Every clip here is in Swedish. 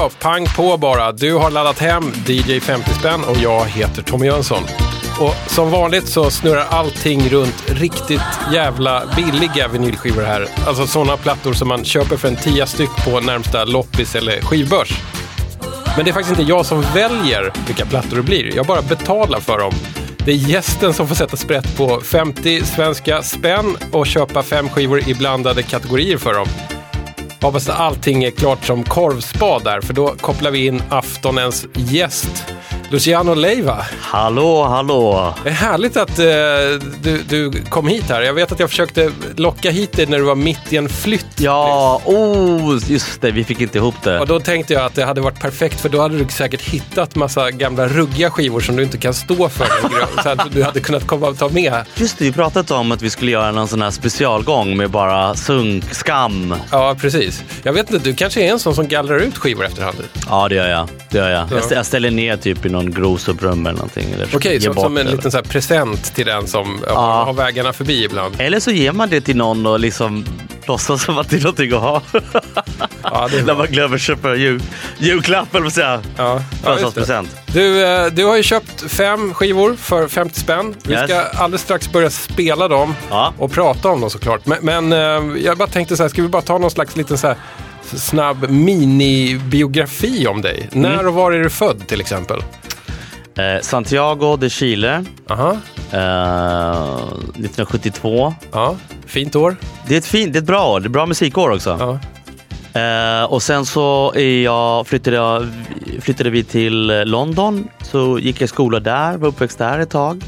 Då, pang på bara. Du har laddat hem DJ 50 spänn och jag heter Tommy Jönsson. Och som vanligt så snurrar allting runt riktigt jävla billiga vinylskivor här. Alltså sådana plattor som man köper för en tia styck på närmsta loppis eller skivbörs. Men det är faktiskt inte jag som väljer vilka plattor det blir. Jag bara betalar för dem. Det är gästen som får sätta sprätt på 50 svenska spänn och köpa fem skivor i blandade kategorier för dem. Hoppas att allting är klart som korvspad där, för då kopplar vi in aftonens gäst. Luciano Leiva. Hallå, hallå! Det är härligt att eh, du, du kom hit här. Jag vet att jag försökte locka hit dig när du var mitt i en flytt. Ja, oh, just det, vi fick inte ihop det. Och då tänkte jag att det hade varit perfekt för då hade du säkert hittat massa gamla ruggiga skivor som du inte kan stå för så att du hade kunnat komma och ta med. Just det, vi pratade om att vi skulle göra någon sån här specialgång med bara sunk, skam. Ja, precis. Jag vet inte, du kanske är en sån som gallrar ut skivor efterhand? Ja, det gör jag. Det gör jag. Stä- jag ställer ner typ i någon grosoprum eller någonting. eller Okej, bort som en liten så present till den som ja. Ja. har vägarna förbi ibland. Eller så ger man det till någon och liksom låtsas som att det är någonting att ha. Ja, När man glömmer köpa jul, julklapp eller säga. Ja. Födelsedagspresent. Du, eh, du har ju köpt fem skivor för 50 spänn. Vi Yes. ska alldeles strax börja spela dem Ja. och prata om dem såklart. Men, men eh, jag bara tänkte så här, ska vi bara ta någon slags liten så här snabb minibiografi om dig? Mm. När och var är du född till exempel? Eh, Santiago de Chile, Aha, eh, 1972. ja, fint år. Det är ett fint, det är ett bra år. Det är bra musikår också. Ja. Eh, och sen så jag, flyttade, jag, flyttade vi till London. Så gick jag i skola där, var uppväxt där ett tag.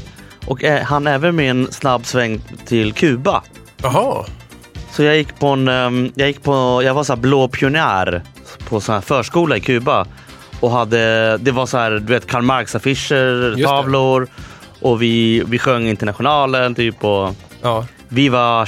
Och eh, han även med en snabb sväng till Kuba. Jaha, Så jag gick på en, ehm, jag gick på, jag var så blå pionjär på sån här förskola i Kuba. Och hade, det var så här, du vet Karl Marx-affischer, tavlor. Och vi, vi sjöng Internationalen typ och ja. Viva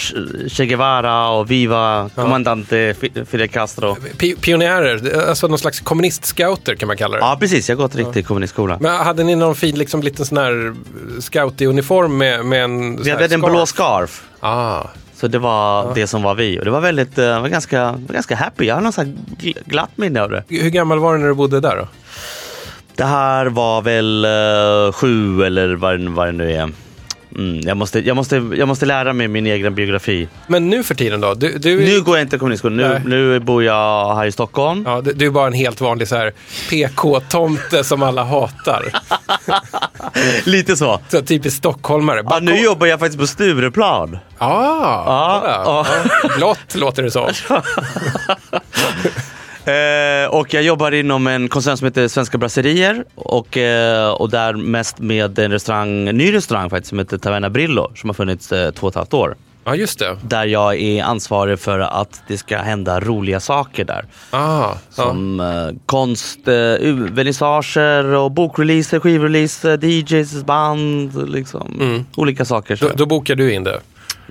Che Guevara och Viva Commandante Fi- Fidel Castro. Pi- pionjärer, alltså någon slags kommunistscouter kan man kalla det. Ja precis, jag har gått riktigt kommunistskola. Men hade ni någon fin liksom, liten sån här scoutig uniform med, med en... Vi hade en blå scarf. Ah, Så det var det som var vi. Och det var väldigt, eh, var ganska, var ganska happy. Jag har här gl- glatt minne av det. hur gammal var du när du bodde där då? Det här var väl eh, sju eller vad, vad det nu är. Mm, jag, måste, jag, måste, jag måste lära mig min egen biografi. Men nu för tiden då? Du, du, Nu går jag inte kommunistskolan. Nu, nu bor jag här i Stockholm. ja, du, du är bara en helt vanlig så här PK-tomte som alla hatar. Lite så. Så typiskt stockholmare. Ja, nu jobbar jag faktiskt på Stureplan. Ah, ja. Ja, Blått låter det som. Eh, och jag jobbar inom en koncern som heter Svenska Brasserier och, eh, och där mest med en restaurang, en ny restaurang faktiskt som heter Taverna Brillo som har funnits eh, två och ett halvt år. Ja, just det. Där jag är ansvarig för att det ska hända roliga saker där. Ah. Som eh, konst, eh, vernissager och bokreleaser, skivreleaser, DJs, band, liksom. Olika saker. Så. Då, då bokar du in det.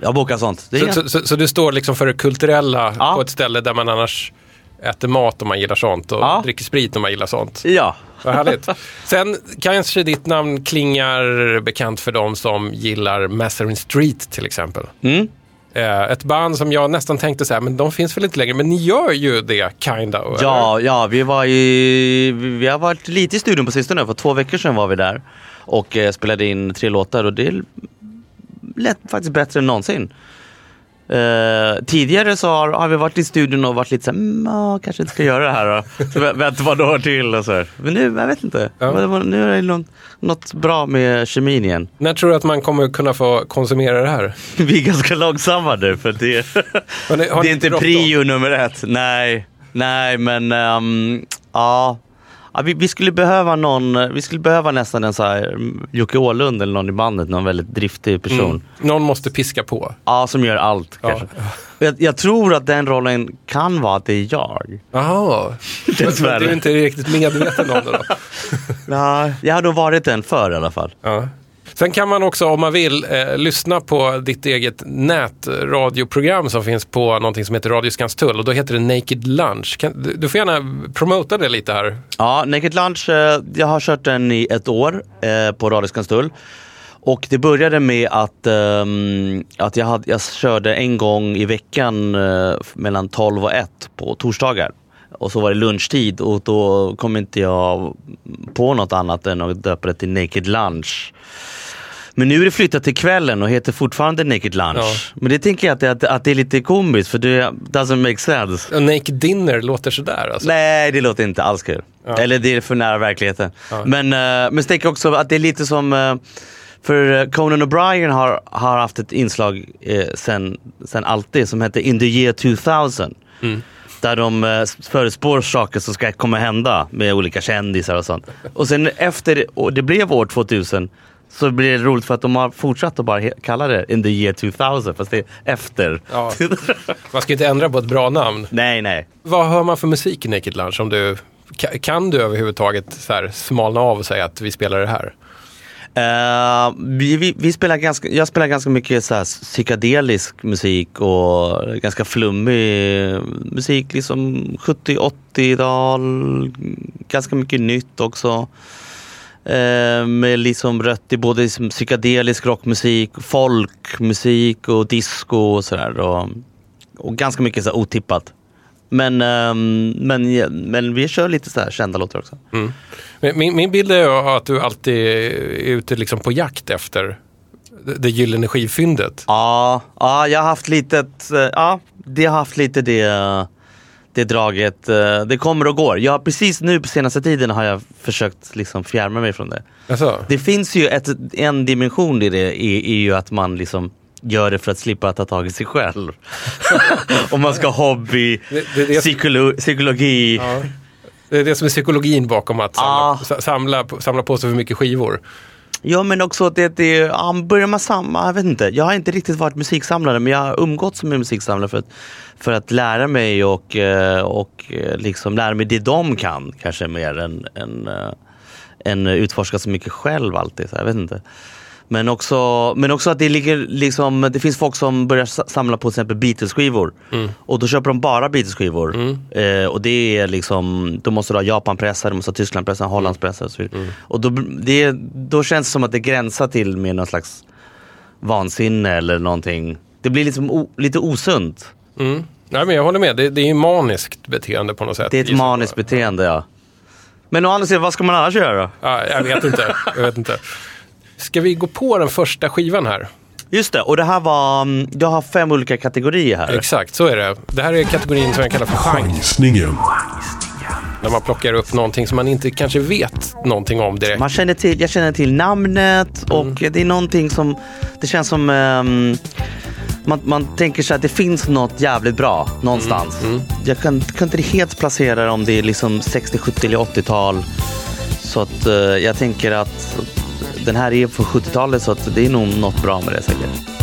Jag bokar sånt. Så, så, så, så du står liksom för det kulturella Ja. på ett ställe där man annars äter mat om man gillar sånt och Ja. dricker sprit om man gillar sånt. Ja. Vad härligt. Sen kanske ditt namn klingar bekant för dem som gillar Mazarin Street till exempel. Mm. Eh, ett band som jag nästan tänkte så här, men de finns väl inte längre, men ni gör ju det kinda. eller? Ja, ja vi, var i, vi har varit lite i studion på sistone. För två veckor sedan var vi där och eh, spelade in tre låtar och det lät faktiskt bättre än någonsin. Eh, tidigare så har, har vi varit i studion och varit lite såhär, mm, ja, kanske inte ska göra det här då. Så vä- Vänta vad år till och så här. Men nu, jag vet inte. Ja. Det Nu är det något, något bra med kemin igen. När tror du att man kommer kunna få konsumera det här? Vi är ganska långsamma nu för det, det ni är inte prio nummer ett. Nej, nej men ehm, ja. Ja vi, vi, skulle behöva någon, vi skulle behöva nästan en så här mm, Jocke Åhlund eller någon i bandet, någon väldigt driftig person. Mm. Någon måste piska på. Ja, som gör allt Ja. kanske. Jag, jag tror att den rollen kan vara att det är jag. Jaha. Du är inte riktigt medveten om det då? Ja, jag har nog varit den förr i alla fall. Ja. Sen kan man också om man vill eh, lyssna på ditt eget nätradioprogram som finns på någonting som heter Radio Skanstull och då heter det Naked Lunch. Kan, du, du får gärna promota det lite här. Ja, Naked Lunch, eh, jag har kört den i ett år eh, på Radio Skanstull. Och det började med att, um, att jag, hade, jag körde en gång i veckan uh, mellan 12 och 1 på torsdagar. Och så var det lunchtid och då kom inte jag på något annat än att döpa det till Naked Lunch. Men nu är det flyttat till kvällen och heter fortfarande Naked Lunch. Ja. Men det tänker jag att, att, att det är lite komiskt för det doesn't make sense. Och Naked Dinner låter sådär alltså. Nej, det låter inte alls kul. Ja. Eller det är för nära verkligheten. Ja. Men, uh, men så tänker jag också att det är lite som uh, för eh, Conan O'Brien har, har haft ett inslag eh, sen, sen alltid som heter In the year 2000. Mm. Där de eh, förutspår saker som ska komma hända med olika kändisar och sånt. Och sen efter och det blev år 2000 så blir det roligt för att de har fortsatt att bara kalla det In the year 2000 fast det är efter. Ja. Man ska inte ändra på ett bra namn. nej, nej. Vad hör man för musik i Naked Lunch? Om du, ka- kan du överhuvudtaget så här, smalna av och säga att vi spelar det här? Eh, vi, vi, vi spelar ganska, jag spelar ganska mycket så här psykedelisk musik och ganska flummig musik. Liksom 70-80-tal, ganska mycket nytt också. Eh, med liksom rött i både liksom psykedelisk rockmusik, folkmusik och disco och sådär. Och, och ganska mycket så otippat. Men, ehm, men, men vi kör lite så här kända låtar också. Men Min, min bild är att du alltid är ute liksom på jakt efter det- gyllene skivfyndet. Ja, ja, jag har haft lite, eh, ja, det har haft lite det, det draget. eh, Det kommer och går. Jag har precis nu på senaste tiden har jag försökt liksom fjärma mig från det. Alltså, Det finns ju ett, en dimension i det, är, är ju att man liksom gör det för att slippa ta tag i sig själv. Om man ska hobby, Det- det det- psykolo, psykologi. ja. Det är det som är psykologin bakom att samla, sa- samla, samla på sig för mycket skivor. Ja men också att det, det ja, börjar man samma, jag vet inte. Jag har inte riktigt varit musiksamlare men jag har umgåtts med musiksamlare för att, för att lära mig och, eh, och eh, liksom lära mig det de kan kanske mer än, än, eh, än utforska så mycket själv alltid. Så jag vet inte. Men också, men också att det ligger liksom, det finns folk som börjar sa- samla på till exempel Beatles-skivor. Och då köper de bara Beatles-skivor. Eh, och det är liksom, då måste du ha Japan-pressar, du måste ha Tyskland-pressar, Hollands-pressar och så vidare. Och då, det, då känns det som att det gränsar till med någon slags vansinne eller någonting. Det blir liksom o, lite osunt. Mm. Nej, men jag håller med, det, det är ju maniskt beteende på något sätt. Det är ett maniskt beteende ja. Men å andra sidan, vad ska man annars göra? Ja, jag vet inte. Jag vet inte. Ska vi gå på den första skivan här? Just det, och det här var, mm, jag har fem olika kategorier här. Exakt, så är det. Det här är kategorin som jag kallar för. Chansningen. När man plockar upp någonting som man inte kanske vet någonting om direkt. Man känner till, jag känner till namnet och det är någonting som, det känns som ehm, man, man tänker sig att det finns något jävligt bra någonstans. Jag kan, kan inte helt placera om det är liksom 60, 70 eller 80-tal. Så att eh, jag tänker att den här är från 70-talet så att det är nog något bra med det säkert.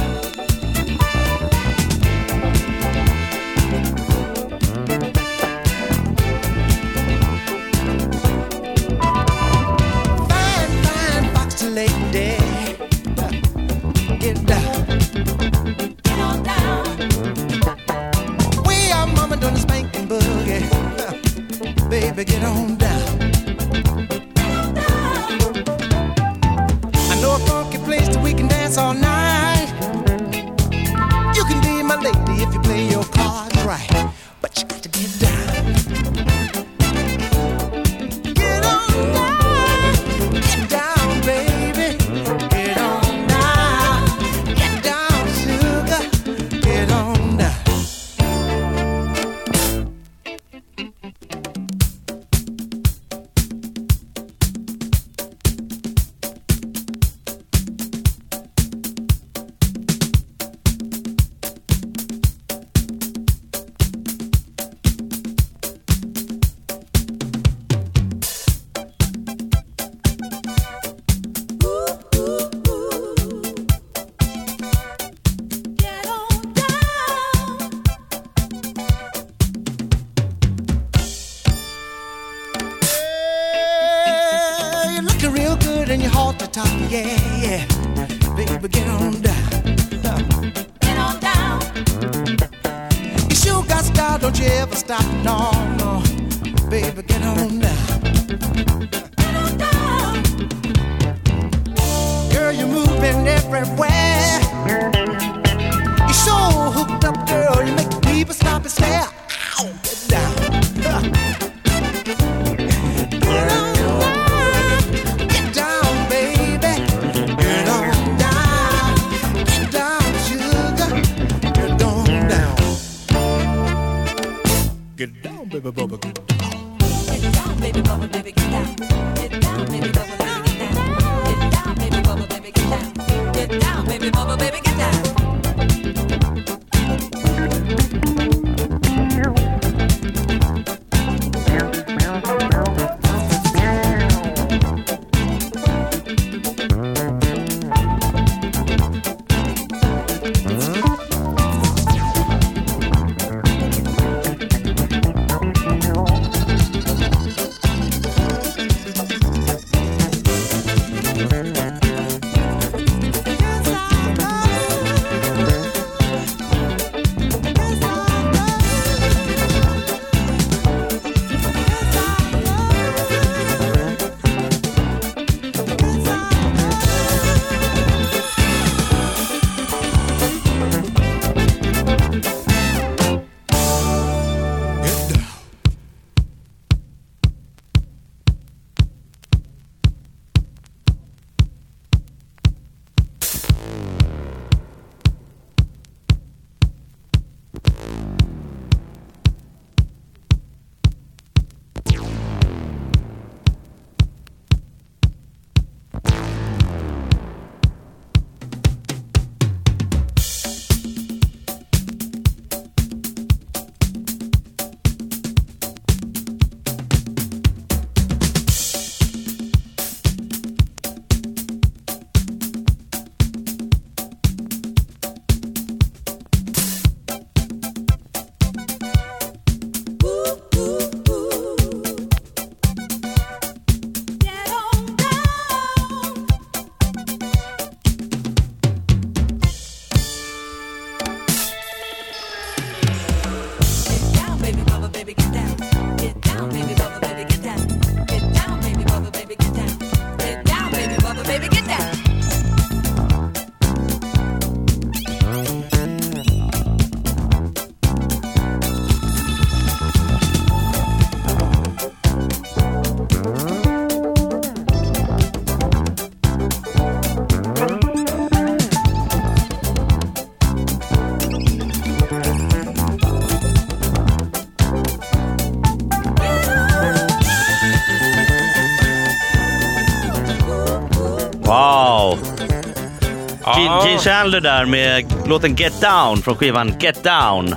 Chandler där med låten Get Down från skivan Get Down.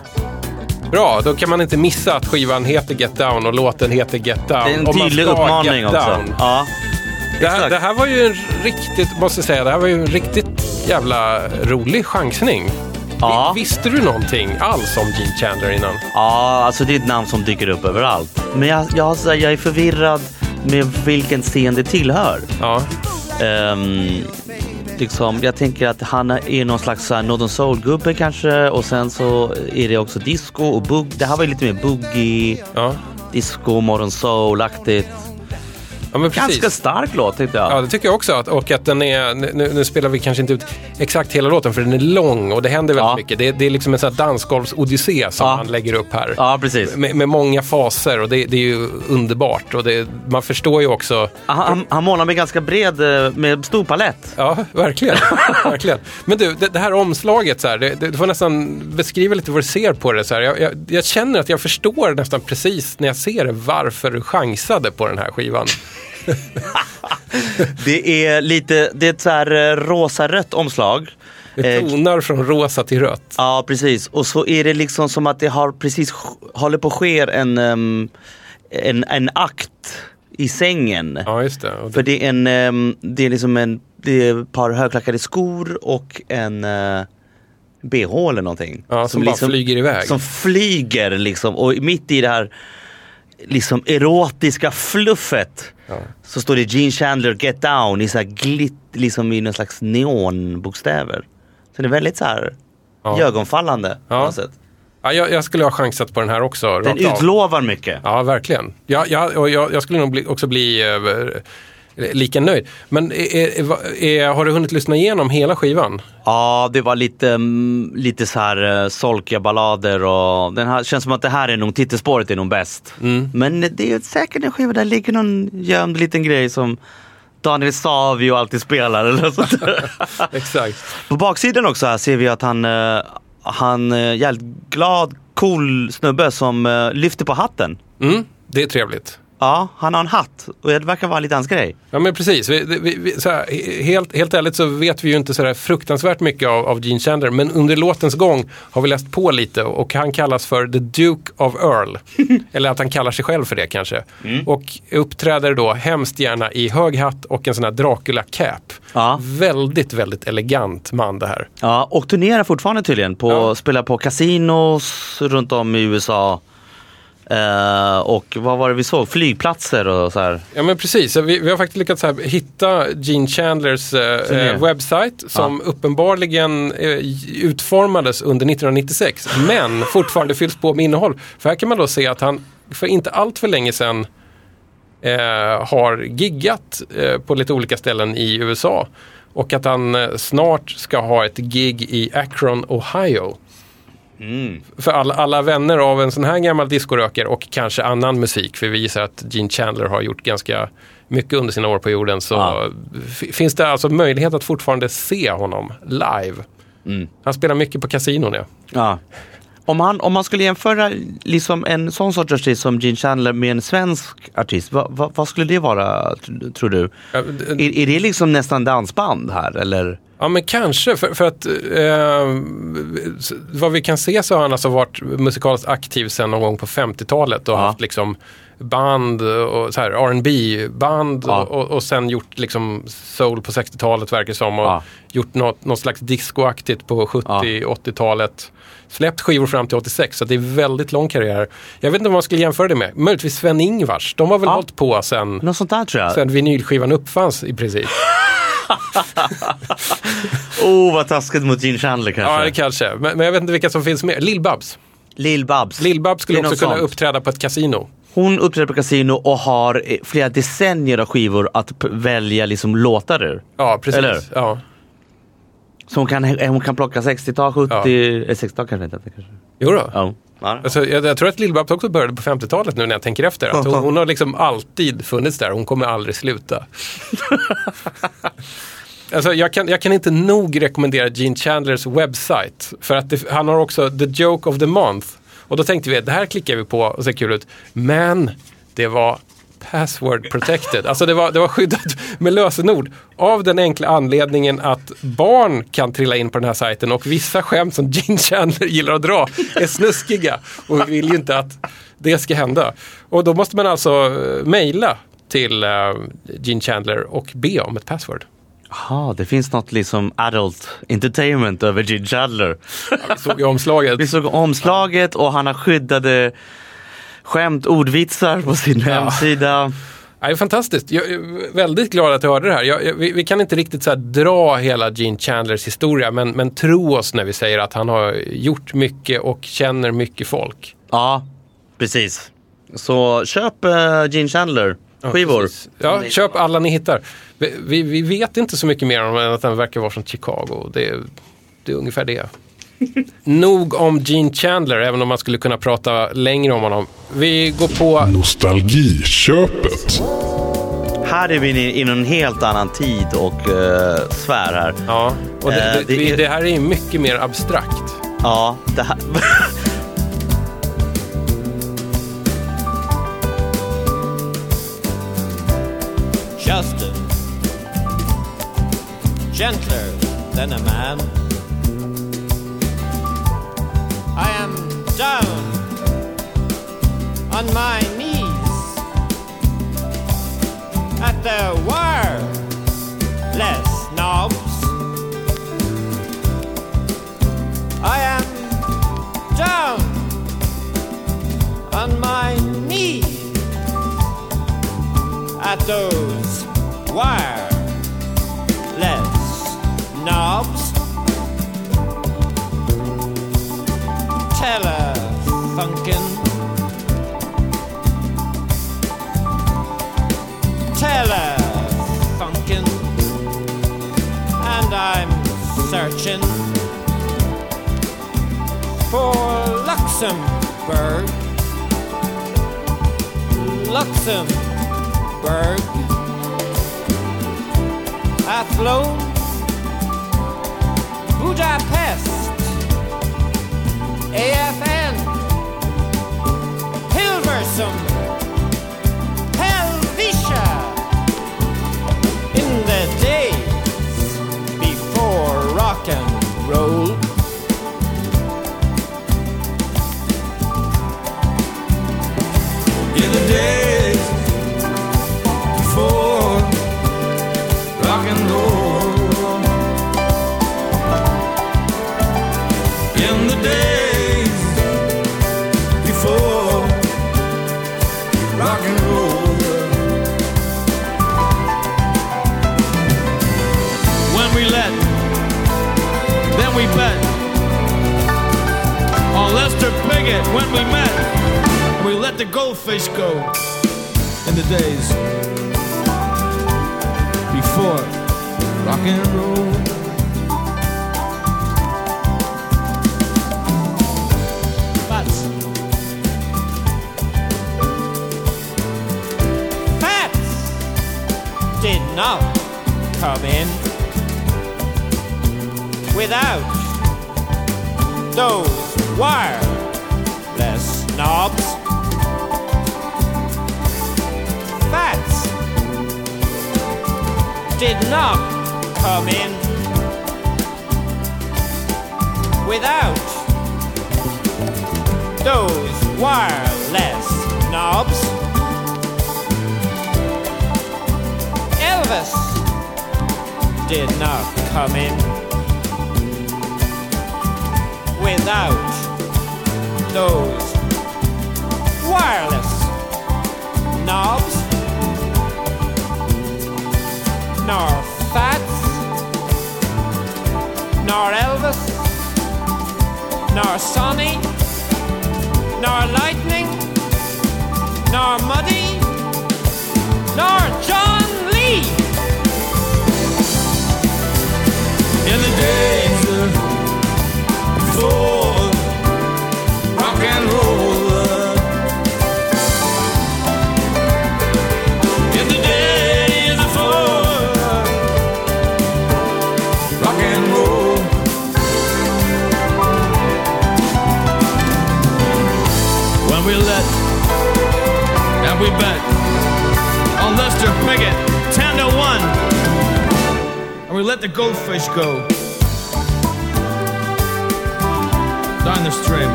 bra, då kan man inte missa att skivan heter Get Down och låten heter Get Down. Det är en tydlig uppmaning också. Ja. Det här, det här var ju en riktigt, måste säga, det här var ju en riktigt jävla rolig chansning. Ja. Vi- Visste du någonting alls om Gene Chandler innan? ja, alltså det är ett namn som dyker upp överallt. Men jag, jag, jag är förvirrad med vilken scen det tillhör. Ja, Ehm, liksom, jag tänker att han är någon slags Northern Soul-gubbe kanske och sen så är det också disco och bugg. Det här var ju lite mer boogie, ja. disco, modern soul-aktigt. Ja. Ganska stark låt tyckte jag. Ja, det tycker jag också. Att, och att den är, nu, nu spelar vi kanske inte ut exakt hela låten för den är lång och det händer väldigt Ja. mycket. Det, det är liksom en sån här dansgolvsodyssé som Ja. han lägger upp här. Ja, precis. Med, med många faser och det, det är ju underbart. Och det, man förstår ju också Han, han, han målar med ganska bred, eh, med stor palett. Ja, verkligen. verkligen. Men du, det, här omslaget, så här, du får nästan beskriva lite vad du ser på det. Så. Jag, jag, jag känner att jag förstår nästan precis när jag ser det varför du chansade på den här skivan. Det är lite, det är ett så här eh, rosa-rött omslag. Det Eh, tonar från rosa till rött. Ja, precis. Och så är det liksom som att det har precis håller på att ske en, ehm, en, en akt i sängen. Ja, just det. Och För det det är en, ehm, det är liksom en, det är ett par högklackade skor och en uh, bh eller någonting. Ja, som bara flyger iväg. Som flyger liksom och mitt i det här liksom erotiska fluffet Ja. så står det Gene Chandler Get Down i så här glitt, liksom i någon slags neonbokstäver. Så det är väldigt så här Ja. ögonfallande på Ja. något sätt. Ja, jag, jag skulle ha chansat på den här också. Den rakt av. utlovar mycket. Ja, verkligen. Ja, ja, och jag, jag skulle nog bli, också bli eh, lika nöjd. Men är, är, är, har du hunnit lyssna igenom hela skivan? Ja, det var lite, mm, lite så här uh, solkiga ballader och den här känns som att det här är nog, titelspåret är nog bäst. Mm. Men det är säkert en skiva där ligger någon gömd liten grej som Daniel Savio alltid spelar eller något sånt. Exakt. På baksidan också här ser vi att han, eh, han är jävligt glad cool snubbe som eh, lyfter på hatten. Mm, det är trevligt. Ja, han har en hatt och det verkar vara lite hans grej. Ja men precis. Vi, vi, vi, här, helt, helt ärligt så vet vi ju inte så fruktansvärt mycket av, av Gene Chandler. Men under låtens gång har vi läst på lite och han kallas för The Duke of Earl. Eller att han kallar sig själv för det kanske. Och uppträder då hemskt gärna i hög hatt och en sån här Dracula-cap. Ja. Väldigt, väldigt elegant man det här. Ja, och turnerar fortfarande tydligen. På, Ja. Spelar på casinos runt om i USA. Eh, och vad var det vi såg? Flygplatser och så här. Ja men precis, vi, vi har faktiskt lyckats här, hitta Gene Chandlers eh, webbsajt som uppenbarligen eh, utformades under 1996 men fortfarande fylls på med innehåll. För här kan man då se att han för inte allt för länge sedan har giggat på lite olika ställen i USA. Och att han snart ska ha ett gig i Akron, Ohio. För alla, alla vänner av en sån här gammal discoröker och kanske annan musik, för vi gissar att Gene Chandler har gjort ganska mycket under sina år på jorden, så f- finns det alltså möjlighet att fortfarande se honom live. Han spelar mycket på kasinon ja. Ja. Om, han, om man skulle jämföra liksom en sån sorts artist som Gene Chandler med en svensk artist, vad, vad, vad skulle det vara tr- tror du? Ja, Är, d- är det liksom nästan dansband här eller? Ja men kanske, för, för att eh, vad vi kan se så har han alltså varit musikaliskt aktiv sedan någon gång på 50-talet och Ja. haft liksom band och så här R&B band Ja. och, och, sen gjort liksom soul på 60-talet verkar som och Ja. gjort något, något slags discoaktigt på 70-80-talet. Släppt skivor fram till 86 så det är väldigt lång karriär. Jag vet inte vad man skulle jämföra det med. Möjligtvis Sven-Ingvars. De har väl Ja. hållit på sen, Något sånt där tror jag. sen vinylskivan uppfanns i princip. Oh vad taskigt mot Gene Chandler kanske. Ja, det kanske. Men, men jag vet inte vilka som finns med. Lill-Babs. Lill-Babs. Lill-Babs skulle också kunna sånt. uppträda på ett kasino. Hon uppträder på kasino och har eh, flera decennier av skivor att välja liksom låtar ur. Ja, precis. Eller? Ja. Så hon kan, hon kan plocka 60-tal, 70, Ja. eh, 60-tal kanske inte. Kanske. Jo då. Ja. Alltså, jag, jag tror att Lill-Babs också började på 50-talet nu när jag tänker efter. Att hon, hon har liksom alltid funnits där. Hon kommer aldrig sluta. alltså, jag, kan, jag kan inte nog rekommendera Gene Chandlers webbsite. För att det, han har också The Joke of the Month. Och då tänkte vi att det här klickar vi på och ser kul ut. Men det var password protected. Alltså det var, det var skyddat med lösenord. Av den enkla anledningen att barn kan trilla in på den här sajten och vissa skämt som Gene Chandler gillar att dra är snuskiga. Och vi vill ju inte att det ska hända. Och då måste man alltså eh, mejla till eh, uh, Gene Chandler och be om ett password. Jaha, det finns något liksom adult entertainment över Gene Chandler. Vi såg omslaget. Vi såg omslaget och han har skyddade skämt, ordvitsar på sin hemsida. Ja, det är fantastiskt. Jag är väldigt glad att jag hörde det här. Jag, vi, vi kan inte riktigt så dra hela Gene Chandlers historia, men, men tro oss när vi säger att han har gjort mycket och känner mycket folk. Ja, precis. Så köp uh, Gene Chandler skivor. precis. Ja, köp alla ni hittar. Vi, vi, vi vet inte så mycket mer om än att han verkar vara från Chicago. Det, är- det är ungefär det. Nog om Gene Chandler, även om man skulle kunna prata längre om honom. Vi går på... Nostalgiköpet. Här är vi i i en helt annan tid och uh, svär här. Ja, och det, Eh, det, det det här är mycket mer abstrakt. Ja, det här. Justice, gentler than a man. I am down on my knees at the wireless knobs. I am down on my knees at those wireless knobs. Telefunken. Telefunken. And I'm searching for Luxembourg. Luxembourg flows. Blue when we met. We let the goldfish go in the days before rock and roll. Fats. Fats did not come in without those wireless knobs. Fats did not come in without those wireless knobs. Elvis did not come in without those wireless knobs. Nor Fats, nor Elvis, nor Sonny, nor lightning, nor muddy, nor John Lee. in the days before let the goldfish go. Down the stream.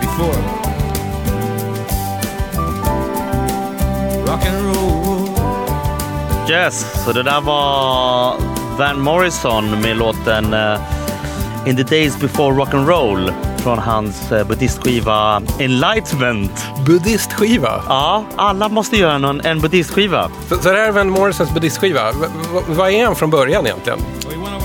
Before. Rock and roll. Yes, så det där var Van Morrison med låten eh, In the days before rock and roll från hans uh, buddhistskiva Enlightenment. Buddhistskiva. Ja, alla måste göra någon, en buddhistskiva. Så, så det här är Van Morrisons buddhistskiva. V- vad är han från början egentligen?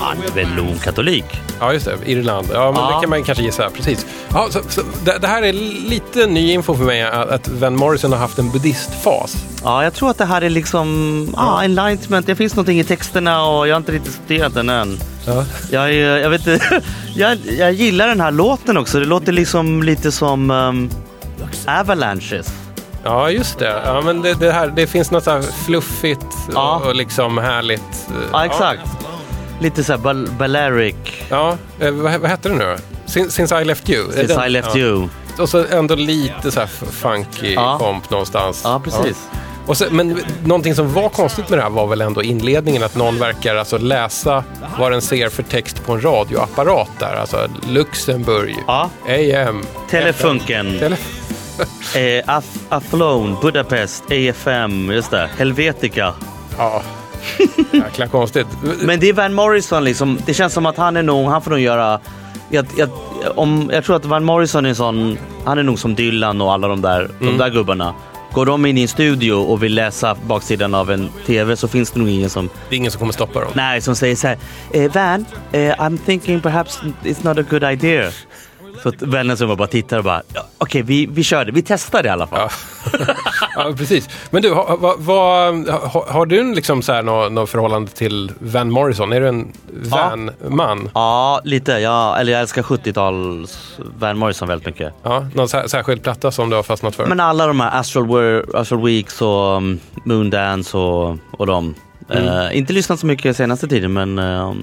Han är väl lon-katolik? Ja, just det. Irland. Ja, men Ja. det kan man kanske gissa. Precis. Ja, så, så, det, det här är lite ny info för mig att, att Van Morrison har haft en buddhistfas. Ja, jag tror att det här är liksom ja. enlightenment. Det finns någonting i texterna och jag har inte riktigt studerat den än. Ja. Jag, jag vet. Jag, jag gillar den här låten också. Det låter liksom lite som um, Avalanches. Ja, just det. Ja, men det, det, här, det finns något så här fluffigt Ja. och, och liksom härligt. eh, Ja, exakt. Lite såhär bal- Balearic. Ja, eh, vad, vad hette den nu? Since, Since I left you? Since den- I left ja. you. Och så ändå lite så här funky Ja. komp någonstans. Ja, precis. Och så, men någonting som var konstigt med det här var väl ändå inledningen att någon verkar alltså läsa vad den ser för text på en radioapparat där. Alltså Luxemburg, Ja. AM, Telefunken. Tele Eh, Ath- Athlone, Budapest, AFM, just det. Helvetica. ja, jäkla konstigt. Men det är Van Morrison liksom. Det känns som att han är nog, han får nog göra... Jag, jag, om, jag tror att Van Morrison är en sån, han är nog som Dylan och alla de där, de där gubbarna. Går de in i en studio och vill läsa baksidan av en TV så finns det nog ingen som, Det är ingen som kommer stoppa dem. nej, som säger så här, eh, Van, eh, I'm thinking perhaps it's not a good idea. Så att vännen som bara tittar och bara, "Ja, okej vi, vi kör det, vi testar det i alla fall. Ja. ja, precis. Men du, har, vad, vad, har, har du en liksom så här något, något förhållande till Van Morrison? Är du en Van-man? Ja, lite. Ja, eller jag älskar 70-tals Van Morrison väldigt mycket. Ja, någon sär, särskild platta som du har fastnat för? Men alla de här Astral, Astral Weeks och um, Moondance och, och de. Eh, inte lyssnat så mycket senaste tiden men uh,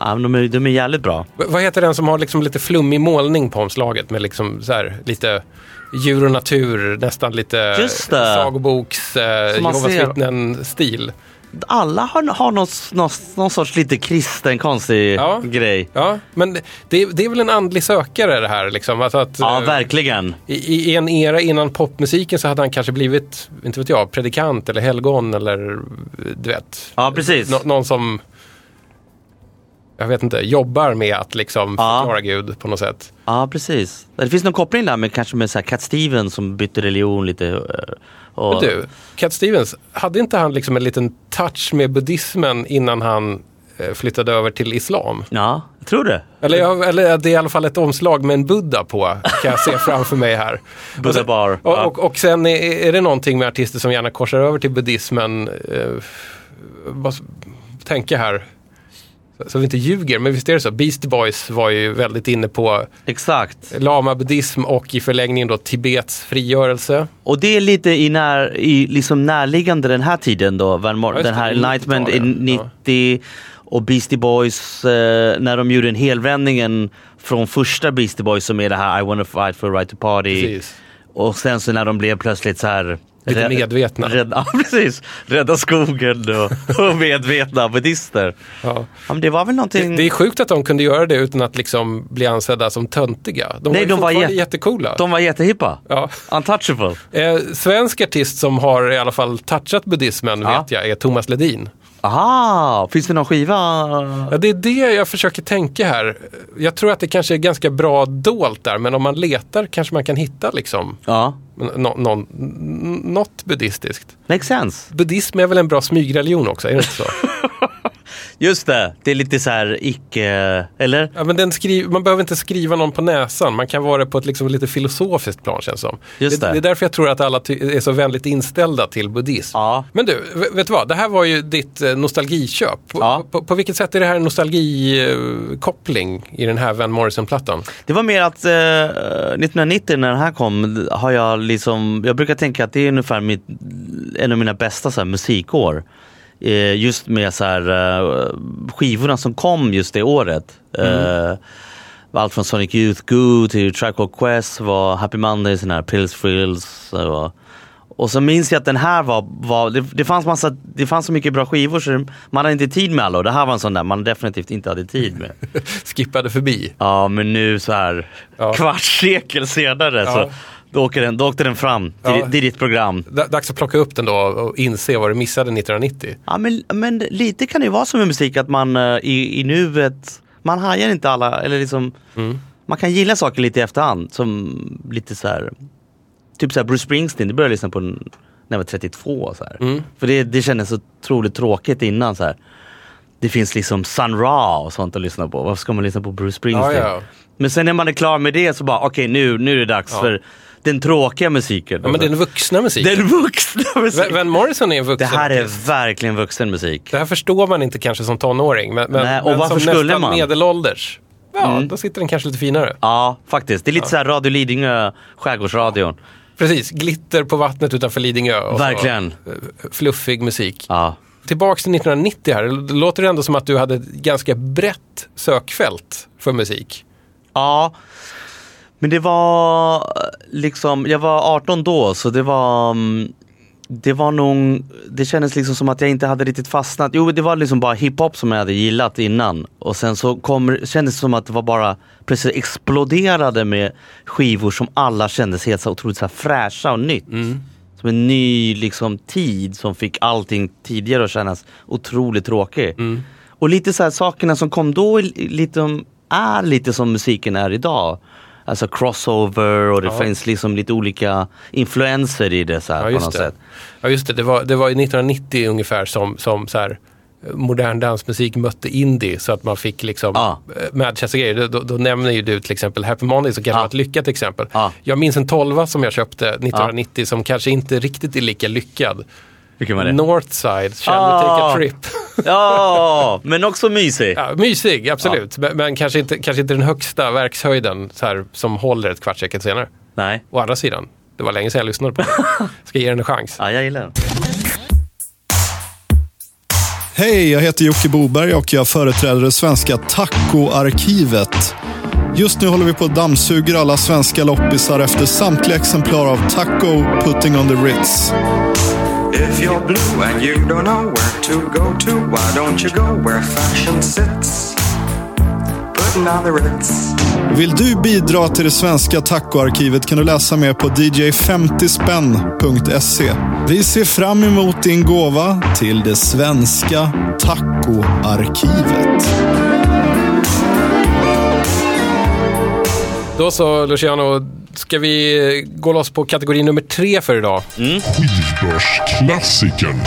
ja, de, är, de är jävligt bra. V- Vad heter den som har liksom lite flummig målning på omslaget med liksom så här, lite djur och natur, nästan lite sagoboks, eh, Jehovas vittnen-stil. Alla har, har någon, någon, någon sorts lite kristen konstig Ja. grej. Ja, men det, det är väl en andlig sökare det här liksom. Alltså att, Ja, eh, verkligen. i, I en era innan popmusiken så hade han kanske blivit, inte vet jag, predikant eller helgon eller du vet. Ja, precis. Nå, någon som jag vet inte, jobbar med att liksom Ja. förklara Gud på något sätt. Ja, precis. Det finns någon koppling där med kanske med så här Cat Stevens som bytte religion lite. eh, Och, Men du, Cat Stevens, hade inte han liksom en liten touch med buddhismen innan han eh, flyttade över till islam? Ja, jag tror det. Eller, jag, eller det är i alla fall ett omslag med en Buddha på, kan jag se framför mig här. Buddha och sen, bar, Och, ja. och, och sen är, är det någonting med artister som gärna korsar över till buddhismen. Eh, vad, tänka här, så, vi inte ljuger, men visst är det så. Beastie Boys var ju väldigt inne på Exakt. lama-buddhism och i förlängningen då Tibets frigörelse. Och det är lite i, när, i liksom närliggande den här tiden då. Van Mor- Ja, den här Enlightenment i 90-talet, 90 och Beastie Boys eh, när de gjorde en helvändningen från första Beastie Boys som är det här I wanna fight for a right to party. Precis. Och sen så när de blev plötsligt så här Lite medvetna. Rädda, ja, precis. Rädda skogen och, och medvetna buddhister. Ja. Ja, det var väl någonting... Det är sjukt att de kunde göra det utan att liksom bli ansedda som töntiga. De Nej, var de var jät- jättecoola. De var jättehippa. Ja. Untouchable. Eh, svensk artist som har i alla fall touchat buddhismen Ja. vet jag är Thomas Ledin. Aha, finns det någon skiva? Ja, det är det jag försöker tänka här. Jag tror att det kanske är ganska bra dolt där, men om man letar kanske man kan hitta liksom Ja, nå- någon, n- något buddhistiskt. makes sense. Buddhism är väl en bra smygreligion också, är det inte så? Just det, det är lite så här icke... Eller? Ja, men den skri- man behöver inte skriva någon på näsan, man kan vara det på ett liksom lite filosofiskt plan känns det som. Just det. det. det är därför jag tror att alla är så vänligt inställda till buddhism. Ja. Men du, vet du vad? Det här var ju ditt eh, nostalgiköp. På, Ja. på, på vilket sätt är det här en nostalgikoppling i den här Van Morrison-plattan? Det var mer att eh, 1990 när den här kom har jag liksom, jag brukar tänka att det är ungefär mitt, en av mina bästa så här, musikår. Eh, just med så här, eh, skivorna som kom just det året. Eh, allt från Sonic Youth Goo till Called Quest var Happy Mondays, den här Pills Frills. Och, och så minns jag att den här var, var det, det, fanns massa, det fanns så mycket bra skivor så man hade inte tid med alla och det här var en sån där man definitivt inte hade tid med. Skippade förbi. Ja, men nu så här Ja. kvarts sekel senare Ja. så då, åker den, då åkte den fram till, Ja. till ditt program. D- Dags att plocka upp den då och inse vad du missade 1990. Ja, men, men lite kan det ju vara som med musik att man eh, i, i nuet, man hajar inte alla, eller liksom, Mm. man kan gilla saker lite i efterhand. Som lite så här, typ så här Bruce Springsteen, det började jag lyssna på när jag var 32. Så här. Mm. För det, det kändes så otroligt tråkigt innan. Så här. Det finns liksom Sun Ra och sånt att lyssna på. Varför ska man lyssna på Bruce Springsteen? Ja, ja. Men sen när man är klar med det så bara, okej nu, nu är det dags Ja. för den tråkiga musiken. Ja, men den vuxna musiken. den vuxna musiken. Van Morrison är en Det vuxen här är verkligen vuxen musik. Det här förstår man inte kanske som tonåring. Men, men, Nej, och men varför som skulle nästan man? medelålders. Ja, Mm. då sitter den kanske lite finare. Ja, faktiskt. Det är lite så här Radio Lidingö, Skärgårdsradion. Precis, glitter på vattnet utanför Lidingö. och så, Verkligen. eh, fluffig musik. Ja. Tillbaks till 1990 här. Det låter ändå som att du hade ett ganska brett sökfält för musik. Ja. Men det var eh, liksom, jag var 18 då så det var mm, det var nog, det kändes liksom som att jag inte hade riktigt fastnat. Jo det var liksom bara hiphop som jag hade gillat innan. Och sen så kom, kändes det som att det var bara plötsligt exploderade med skivor som alla kändes helt så otroligt så här fräscha och nytt. Som en ny liksom tid som fick allting tidigare att kännas otroligt tråkig. Och lite så här sakerna som kom då lite, är lite som musiken är idag. Alltså crossover och det Ja. finns liksom lite olika influenser i det så här, Ja, på något det. sätt. Ja, just det. Det var, det var i 1990 ungefär som, som så här, eh, modern dansmusik mötte indie så att man fick liksom Ja. eh, Madchester-grejer. Då, då nämner ju du till exempel Happy Monday som kanske Ja. var ett lyckat exempel. Ja. Jag minns en tolva som jag köpte 1990 som kanske inte riktigt är lika lyckad. Vilken var det? Northside, Shall Ah. we take a trip? Ja, men också mysig. Ja, mysig, absolut. Men, men kanske, inte, kanske inte den högsta verkshöjden så här, som håller ett kvartssekel senare. Nej, Å andra sidan, det var länge sedan jag lyssnade på den. Ska ge den en chans. ja, jag gillar den. Hej, jag heter Jocke Boberg och jag företräder det svenska tacoarkivet. Just nu håller vi på att dammsuger alla svenska loppisar efter samtliga exemplar av Taco Putting on the Ritz. If you're blue and you don't know where to go to, why don't you go where fashion sits? Vill du bidra till det svenska tacoarkivet kan du läsa mer på dj50spänn.se. Vi ser fram emot din gåva till det svenska tacoarkivet. Då så Luciano, Ska vi gå loss på kategori nummer tre för idag? Mm. Skivbörsklassikern.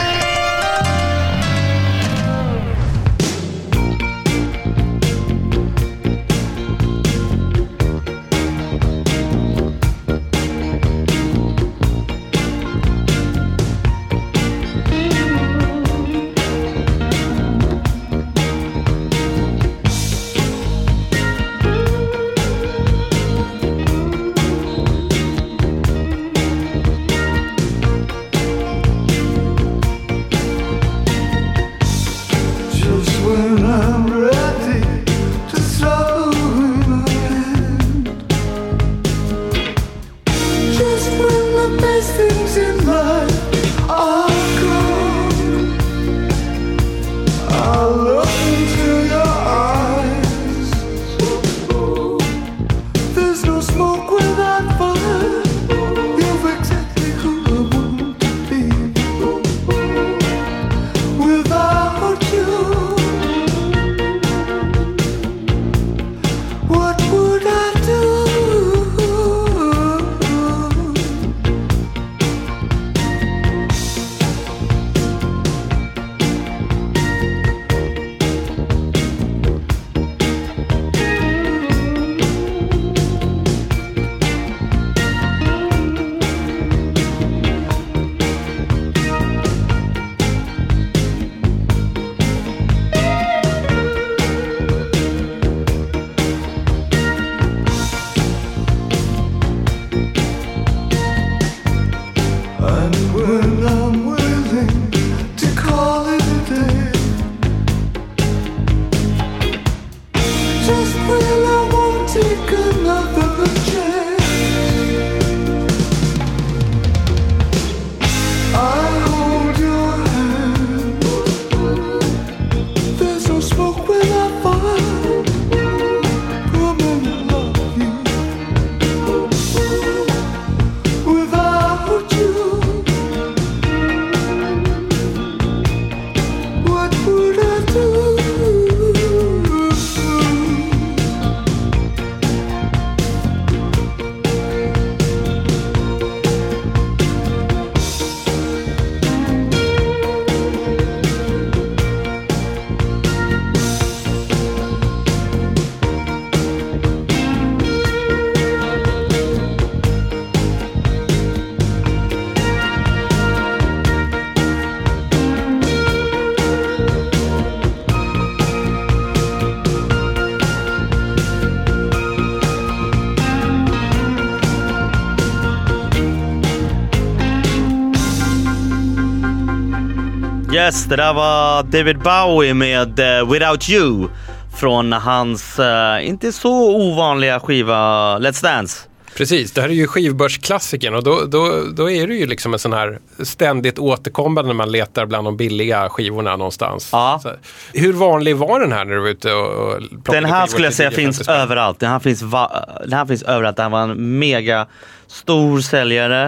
Yes, det där var David Bowie med eh, Without You från hans eh, inte så ovanliga skiva Let's Dance. Precis, det här är ju skivbörsklassikern och då, då, då är det ju liksom en sån här ständigt återkommande när man letar bland de billiga skivorna någonstans. Ja. Så, hur vanlig var den här när du var ute och, och Den här skulle jag säga 10-50 finns spänn? överallt. Den här finns, den här finns överallt. Den här var en mega stor säljare.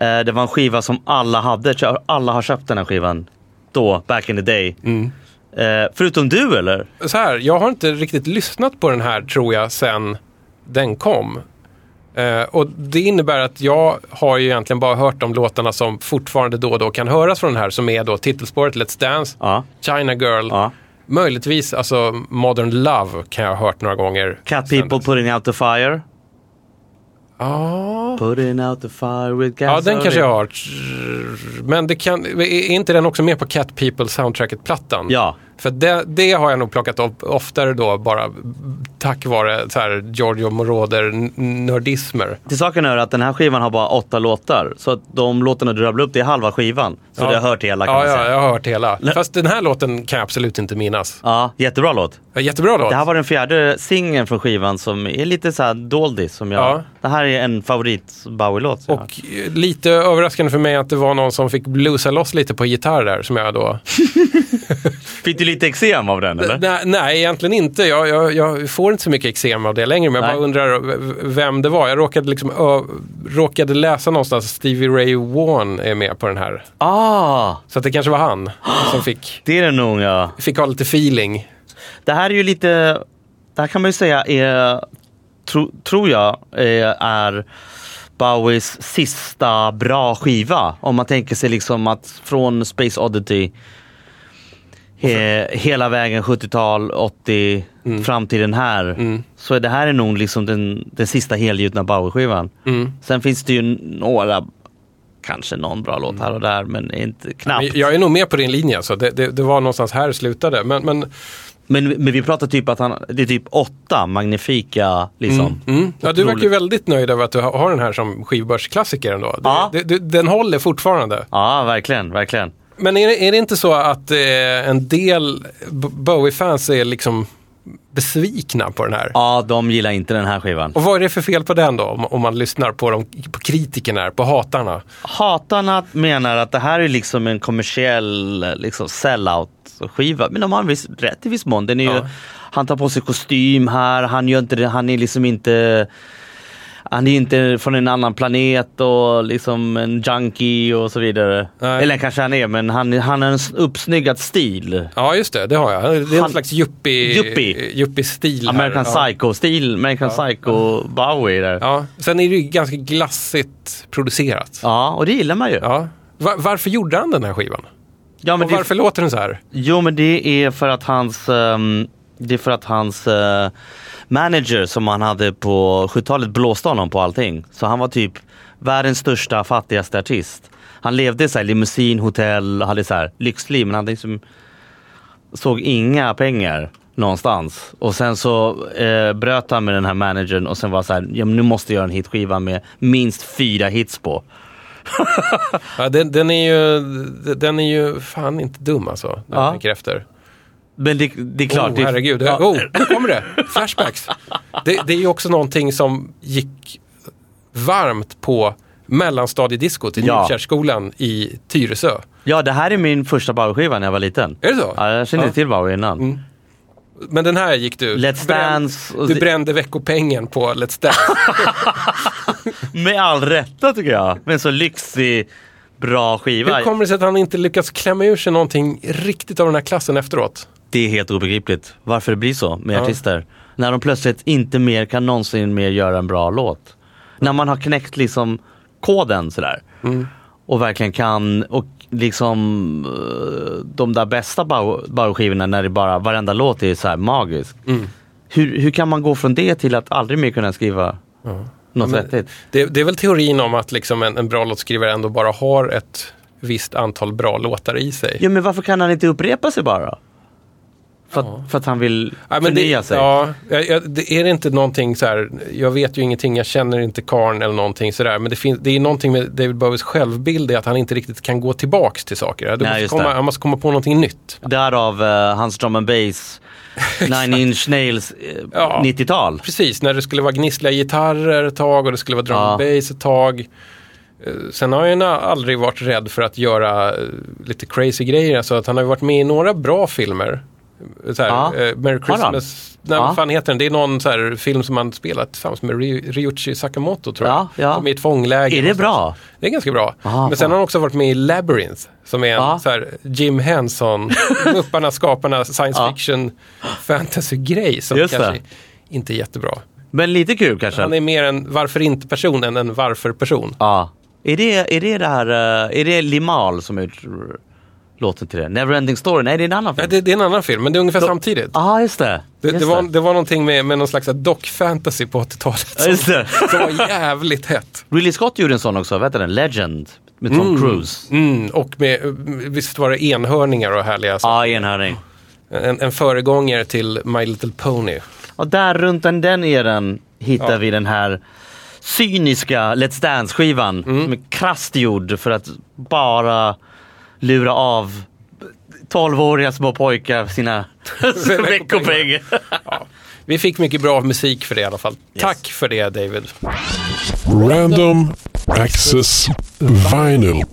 Eh, det var en skiva som alla hade. Alla har köpt den här skivan. Då, back in the day. Mm. Eh, förutom du eller? Så här, jag har inte riktigt lyssnat på den här tror jag sen den kom. Eh, och det innebär att jag har ju egentligen bara hört de låtarna som fortfarande då och då kan höras från den här som är då titelspåret Let's Dance, Ja. China Girl, Ja. möjligtvis alltså Modern Love kan jag ha hört några gånger. Cat People. Putting Out the Fire. Ja, Putting Out the Fire with gas. ja den kanske jag har. Men det kan, är inte den också med på Cat People soundtracket-plattan? Ja. För det, det har jag nog plockat upp oftare då bara tack vare så här Giorgio Moroder-nördismer. Till saken är att den här skivan har bara åtta låtar. Så att de låtarna du rabblar upp, det är halva skivan. Så Ja. du har hört hela kan Ja, man ja, säga. jag har hört hela. Nej. Fast den här låten kan jag absolut inte minnas. Ja, jättebra låt. Ja, Jättebra låt. Det här var den fjärde singeln från skivan som är lite så här doldis. Som jag, Ja. Det här är en favorit Bowie-låt. Och eh, lite överraskande för mig att det var någon som fick bluesa loss lite på gitarr där som jag då... Fick du lite eksem av den eller? Nej, nej, egentligen inte. Jag, jag, jag får inte så mycket eksem av det längre. Men jag Nej. bara undrar vem det var. Jag råkade, liksom, ö, råkade läsa någonstans att Stevie Ray Vaughan är med på den här. Ah, Så att det kanske var han som fick, det är det nog ja. fick ha lite feeling. Det här är ju lite, det här kan man ju säga är tro, tror jag, eh, är Bowies sista bra skiva. Om man tänker sig liksom att från Space Oddity he, hela vägen 70-tal, 80, Mm. fram till den här. Så är det här är nog liksom den, den sista helgjutna Bowie-skivan. Mm. Sen finns det ju några, kanske någon bra låt här och där, men inte knappt. Jag är nog med på din linje, så det, det, det var någonstans här det slutade. Men, men Men, men vi pratar typ att han, det är typ åtta magnifika liksom. mm. ja, du verkar ju väldigt nöjd över att du har den här som skivbörsklassiker ändå. Ja. det, det, den håller fortfarande. Ja, verkligen, verkligen. Men är det, är det inte så att eh, en del Bowie-fans är liksom besvikna på den här? Ja, de gillar inte den här skivan. Och vad är det för fel på den då? Om, om man lyssnar på, de, på kritikerna, på hatarna. Hatarna menar att det här är liksom en kommersiell liksom sell-out-skiva. Men de har en viss rätt i viss mån. Den är ju, Ja. Han tar på sig kostym här, han gör inte det, han är liksom inte han är inte från en annan planet och liksom en junkie och så vidare. Nej. Eller kanske han är, men han, han har en uppsnyggad stil. Ja, just det. Det har jag. Det är en Han- slags yuppie, Yuppie. yuppie-stil. American här. Ja. Psycho-stil, American Psycho Bowie där. Ja, Ja. Sen är det ju ganska glassigt producerat. och det gillar man ju. Ja. Va- varför gjorde han den här skivan? Ja, men Och det, varför låter den så här? Jo men det är för att hans, ehm, det är för att hans eh, manager som han hade på 70-talet blåste honom på allting. Så han var typ världens största, fattigaste artist. Han levde så här limousin, hotell, hade så här lyxliv men han liksom såg inga pengar någonstans. Och sen så eh, bröt han med den här managern och sen var så här, ja, nu måste jag göra en hitskiva med minst fyra hits på. Ja, den, den, är ju, den är ju fan inte dum alltså. När jag tänker efter. Men det, det är klart. oh, herregud. Ja. Oh, nu kommer det. Flashbacks. Det, det är ju också någonting som gick varmt på mellanstadiediskot i Ja. Nykärrskolan i Tyresö. Ja, det här är min första Bowie-skiva när jag var liten. Är det så? Ja, jag kände Ja. till Bowie innan. Mm. Men den här gick du... Let's bränn- Dance Du brände veckopengen på Let's Dance. Med all rätta tycker jag. Men så lyxig, bra skiva. Hur kommer det sig att han inte lyckats klämma ur sig någonting riktigt av den här klassen efteråt? Det är helt obegripligt varför det blir så med Ja. artister. När de plötsligt inte mer kan någonsin mer göra en bra låt. När man har knäckt liksom koden sådär. Mm. Och verkligen kan, och liksom eh, de där bästa Bau- Bauer-skivorna när det bara, varenda låt är så här magisk. Mm. Hur, hur kan man gå från det till att aldrig mer kunna skriva något men- vettigt? Det, det är väl teorin om att liksom en, en bra låtskrivare ändå bara har ett visst antal bra låtar i sig. Ja men varför kan han inte upprepa sig bara? För, att, för att han vill Ja, förnya det, sig? Ja, jag- det är det inte någonting så här, jag vet ju ingenting, jag känner inte karn eller någonting sådär. Men det, finns, det är någonting med David Bowies självbild, är att han inte riktigt kan gå tillbaks till saker. Du Nej, måste komma, han måste komma på någonting nytt. Därav eh, hans drum and bass, Nine Inch Nails eh, Ja. 90-tal. Precis, när det skulle vara gnissliga gitarrer ett tag och det skulle vara drum Ja. bass ett tag. Eh, Sen har han aldrig varit rädd för att göra lite crazy grejer. Alltså att han har varit med i några bra filmer. Så här, Ja. eh, Merry? Christmas. Nej, vad fan heter den? Det är någon så här film som han spelat tillsammans med Ry- Ryuichi Sakamoto tror jag. Ja, ja. De är i ett fångläger. Är det bra? Det är ganska bra. Aha, Men sen har han också varit med i Labyrinth. Som är en Ja. så här Jim Henson, Mupparna, skaparna, science fiction, fantasy-grej. Som Just det. kanske inte är jättebra. Men lite kul kanske? Han är mer en varför inte-person än en varför-person. Ja. Är det, är det det här, eh, är det Limahl som är låten till det? Neverending Story? Nej det är en annan Nej, film. det, det är en annan film, men det är ungefär samtidigt. Ja just det. Det, Just det, var, det var någonting med, med någon slags dock-fantasy på 80-talet Ja, som, just det. som var jävligt hett. Ridley Scott gjorde en sån också, vad heter den? Legend. Med Tom Cruise. Mm, och med, visst var det enhörningar och härliga saker. Ja, enhörning. En, en föregångare till My Little Pony. Och där runt den, den eran hittar Ja. vi den här cyniska Let's Dance-skivan Mm. som är krasst gjord för att bara lura av 12-åriga små pojkar sina veckopengar. Ja. Vi fick mycket bra musik för det i alla fall. Tack för det David. Random Access Vinyl.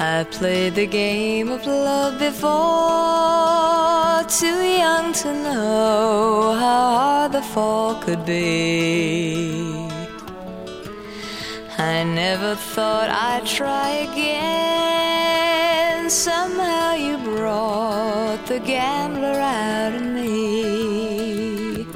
I played the game of love before, too young to know how hard the fall could be. I never thought I'd try again. Somehow you brought the gambler out of me.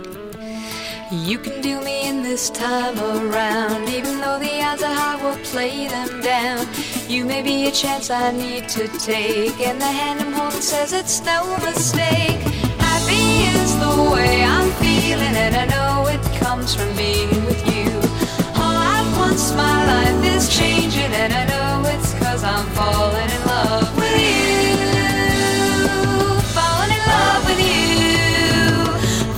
You can do me in this time around, even though the odds are high, we'll play them down. You may be a chance I need to take, and the hand I'm holding says it's no mistake. Happy is the way I'm feeling, and I know it comes from being my life is changing, and I know it's cause I'm falling in love with you. Falling in love with you.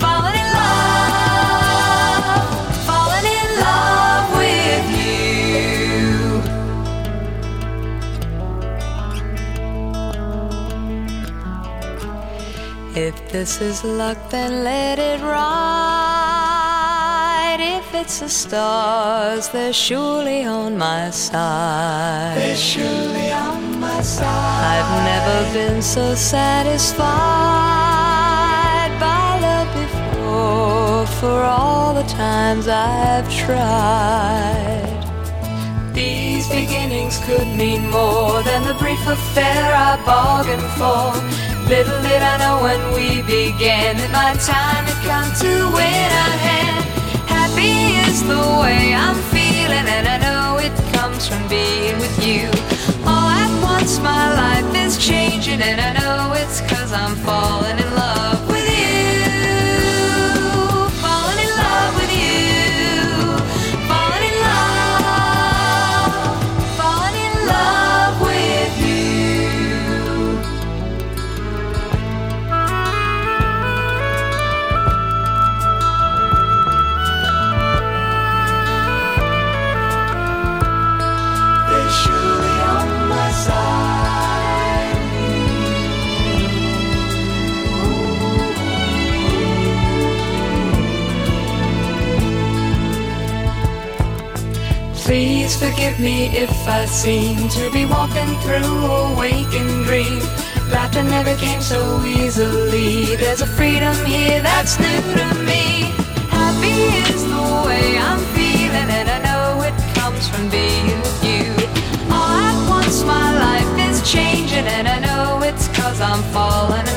Falling in love. Falling in love with you. If this is luck, then let it ride. It's the stars, they're surely on my side. They're surely on my side. I've never been so satisfied by love before for all the times I've tried. These beginnings could mean more than the brief affair I bargained for. Little did I know when we began that my time had come to win a hand. Happy is the way I'm feeling, and I know it comes from being with you. All at once, my life is changing, and I know it's cause I'm falling in love Forgive me if I seem to be walking through a waking dream. Laughter never came so easily. There's a freedom here that's new to me. Happy is the way I'm feeling, and I know it comes from being with you. All at once, my life is changing, and I know it's cause I'm falling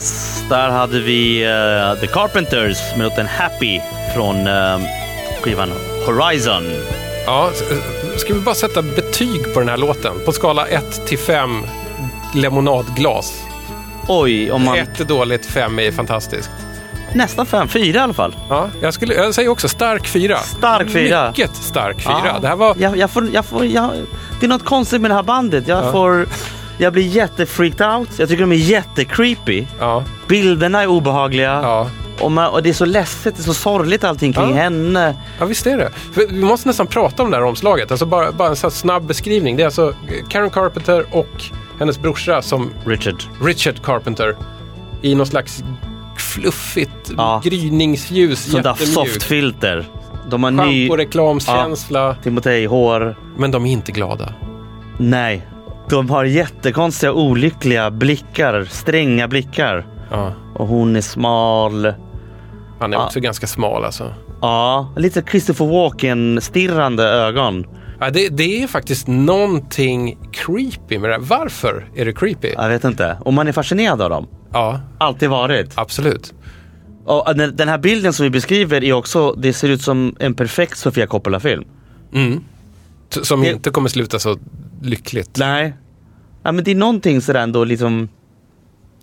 Yes, där hade vi eh, The Carpenters med låten Happy från eh, skivan Horizon. Ja, s- ska vi bara sätta betyg på den här låten? På skala 1 till 5 lemonadglas. Oj, om man... Ett är dåligt, fem är fantastiskt. Nästan fem, fyra i alla fall. Ja, jag, skulle, jag säger också stark fyra. Stark fyra. Mycket stark fyra. Ja. Det här var... Jag, jag får, jag får, jag, det är något konstigt med det här bandet. Jag, Ja. får, jag blir jättefreaked out. Jag tycker de är jättecreepy. Ja, Bilderna är obehagliga. ja. Och, man, och det är så ledset, det är så sorgligt allting kring Ja. henne. Ja, visst är det. För vi måste nästan prata om det här omslaget. Alltså bara, bara en sån snabb beskrivning. Det är alltså Karen Carpenter och hennes brorsa som Richard. Richard Carpenter i någon slags fluffigt Ja. gryningsljus. Sånt där softfilter. De har ny Schampo-reklamskänsla. Timotej-hår. Men de är inte glada. Nej. De har jättekonstiga, olyckliga blickar. Stränga blickar. Ja. Och hon är smal. Han är Ja. också ganska smal alltså. Ja, lite Christopher Walken-stirrande ögon. Ja, det, det är faktiskt någonting creepy med det här. Varför är det creepy? Jag vet inte. Och man är fascinerad av dem. Ja, Alltid varit. absolut. Och den den här bilden som vi beskriver är också, det ser ut som en perfekt Sofia Coppola-film. S- Som Det- inte kommer sluta så lyckligt. Nej. Ja, men det är någonting sådär ändå liksom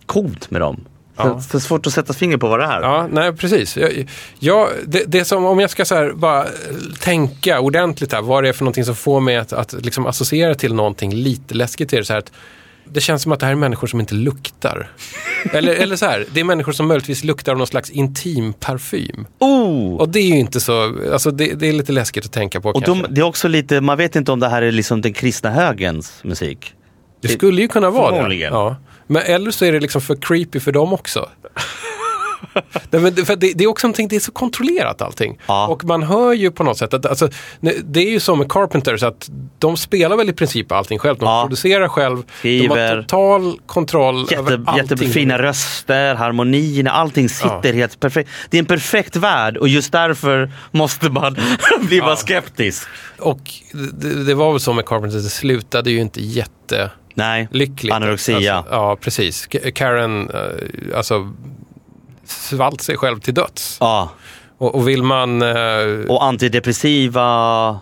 coolt med dem. Så, Ja. så svårt att sätta finger på vad det är. Ja, nej precis. Jag, jag, det, det som om jag ska så bara tänka ordentligt här, vad det är för någonting som får mig att, att liksom associera till någonting lite läskigt. Är det, så här att det känns som att det här är människor som inte luktar. eller, eller så här, det är människor som möjligtvis luktar av någon slags intim parfym. Oh! Och det är ju inte så, alltså det, det är lite läskigt att tänka på Och de, det är också lite, man vet inte om det här är liksom den kristna högens musik. det skulle ju kunna vara det. Ja. Men eller så är det liksom för creepy för dem också. Nej, men det, för det, det är också någonting, det är så kontrollerat allting. Ja. Och man hör ju på något sätt att, alltså, det är ju som med Carpenters att de spelar väl i princip allting själv. De Ja. producerar själv, de Skriver. har total kontroll över Jätte, allting. jättefina röster, harmonierna, allting sitter helt perfekt. Det är en perfekt värld och just därför måste man bli bara skeptisk. Och det, det var väl så med Carpenters, det slutade ju inte jätte... Nej, lyckligt. anorexia. Alltså, ja, precis. Karen eh, alltså, svalt sig själv till döds. Ja. Och, och vill man... eh, Och antidepressiva,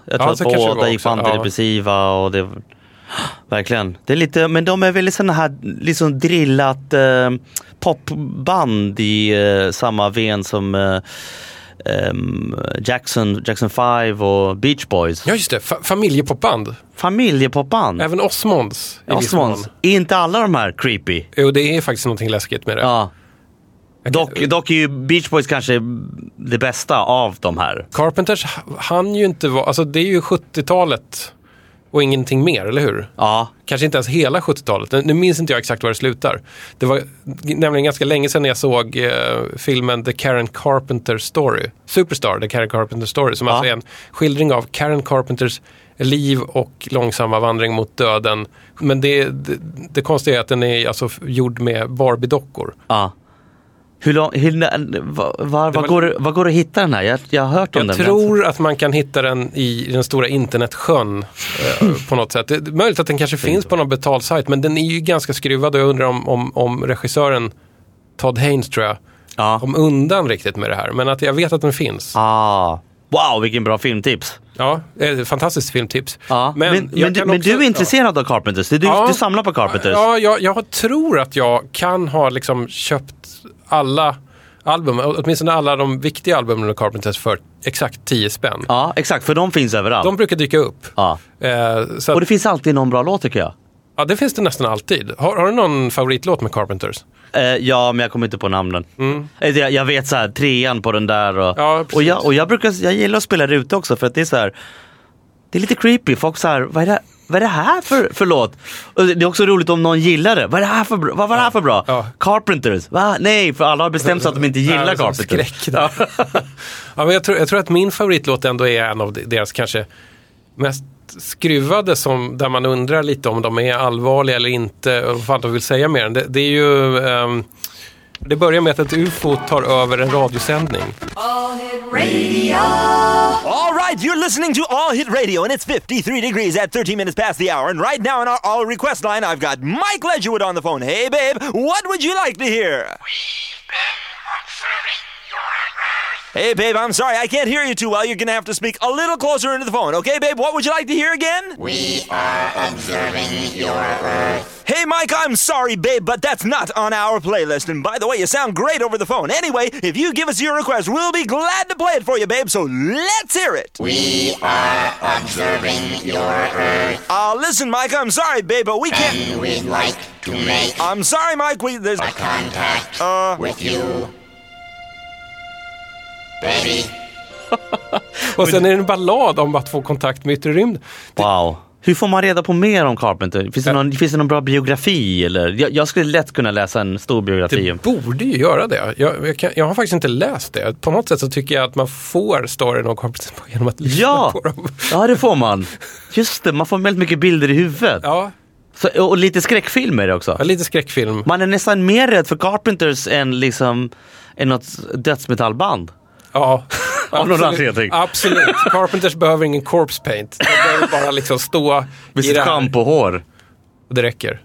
jag tror Ja, att båda gick på också, ja. antidepressiva. Och det, verkligen. Det är lite, men de är väldigt sådana här liksom drillat eh, popband i eh, samma ven som eh, ehm, Jackson, Jackson 5 och Beach Boys. Ja, just det. Fa- familjepopband. Familjepopband. Även Osmonds. Osmonds. Inte alla de här creepy? Jo, det är faktiskt någonting läskigt med det. Ja. Dock, dock är ju Beach Boys kanske det bästa av de här. Carpenters han ju inte vara... Alltså det är ju 70-talet och ingenting mer, eller hur? Ja, Kanske inte ens hela 70-talet. Nu- minns inte jag exakt var det slutar. Det var nämligen ganska länge sedan jag såg eh, filmen The Karen Carpenter Story. Superstar, The Karen Carpenter Story. Som Ja. alltså är en skildring av Karen Carpenters liv och långsamma vandring mot döden. Men det, det, det konstiga är att den är alltså gjord med Barbie-dockor. ja. Hur lång, var, var, var- går, var går det att hitta den här? Jag, jag har hört om Jag den. tror att man kan hitta den i den stora internetsjön eh, på något sätt. Det är möjligt att den kanske finns på någon betalsajt men den är ju ganska skruvad och jag undrar om, om, om regissören Todd Haynes tror jag Ja. kom undan riktigt med det här. Men att jag vet att den finns. Ah. Wow, vilken bra filmtips. Ja, eh, fantastiskt filmtips. Ja. Men, men, jag du, kan men också- du är intresserad av Carpenters? Du, Ja. du samlar på Carpenters? Ja, jag, jag tror att jag kan ha liksom köpt alla album, åtminstone alla de viktiga albumen av Carpenters för exakt 10 spänn. Ja, exakt. För de finns överallt. De brukar dyka upp. ja. Eh, Och det finns alltid någon bra låt tycker jag. Ja, det finns det nästan alltid. Har, har du någon favoritlåt med Carpenters? Eh, ja, men jag kommer inte på namnen. Eh, Jag, jag vet så här, trean på den där. Och, Mm. Ja, och, jag, och jag, brukar, jag gillar att spela det ute också för att det är så här. Det är lite creepy. Folk så här, vad är det, vad är det här för, för låt? Och det är också roligt om någon gillar det. Vad är det här för, bra- vad var det här för bra? Ja. Carpenters? Va? Nej, för alla har bestämt sig att de inte gillar Ja, Carpenters. Skräck där. ja, men jag, tror, jag tror att min favoritlåt ändå är en av deras kanske mest skruvade som, där man undrar lite om de är allvarliga eller inte och vad fan de vill säga den. Det, det är ju ehm, det börjar med att ett UFO tar över en radiosändning. All right, you're listening to All Hit Radio, and it's 53 degrees at 13 minutes past the hour. And right now on our All Request line, I've got Mike Ledgerwood on the phone. Hey, babe, what would you like to hear? Hey, babe, I'm sorry, I can't hear you too well. You're gonna have to speak a little closer into the phone. Okay, babe, what would you like to hear again? We are observing your Earth. Hey, Mike, I'm sorry, babe, but that's not on our playlist. And by the way, you sound great over the phone. Anyway, if you give us your request, we'll be glad to play it for you, babe. So let's hear it. We are observing your Earth. Uh, listen, Mike, I'm sorry, babe, but we can't. And we'd like to make. I'm sorry, Mike. We there's a contact uh, with you. Och sen är det en ballad om att få kontakt med yttre rymden. Wow. Hur får man reda på mer om Carpenter? Finns det någon, finns det någon bra biografi? Eller? Jag, jag skulle lätt kunna läsa en stor biografi. Det borde ju göra det. Jag, jag, kan, jag har faktiskt inte läst det. På något sätt så tycker jag att man får storyn om Carpenter genom att lyssna Ja, på dem. ja det får man. Just det, man får väldigt mycket bilder i huvudet. Ja, Så, och lite skräckfilmer också. ja, lite skräckfilm. Man är nästan mer rädd för Carpenters än liksom än något dödsmetallband. Ja, Av någon absolut. anledning. Absolut. Carpenters behöver ingen corpse paint. De behöver bara liksom stå Med i sitt det här. schampohår. Och det räcker.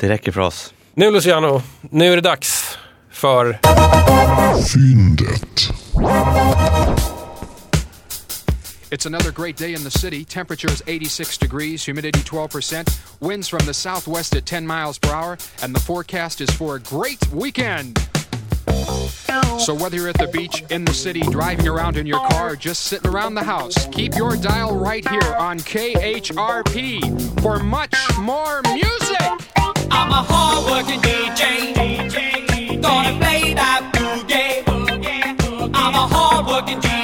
Det räcker för oss. Nu Luciano, nu är det dags för... Fyndet. It's another great day in the city. Temperature is 86 degrees, humidity 12%, winds from the southwest at 10 miles per hour, and the forecast is for a great weekend. So whether you're at the beach, in the city, driving around in your car, just sitting around the house, keep your dial right here on KHRP for much more music. I'm a hard-working DJ. Gonna play that boogie. I'm a hard-working DJ.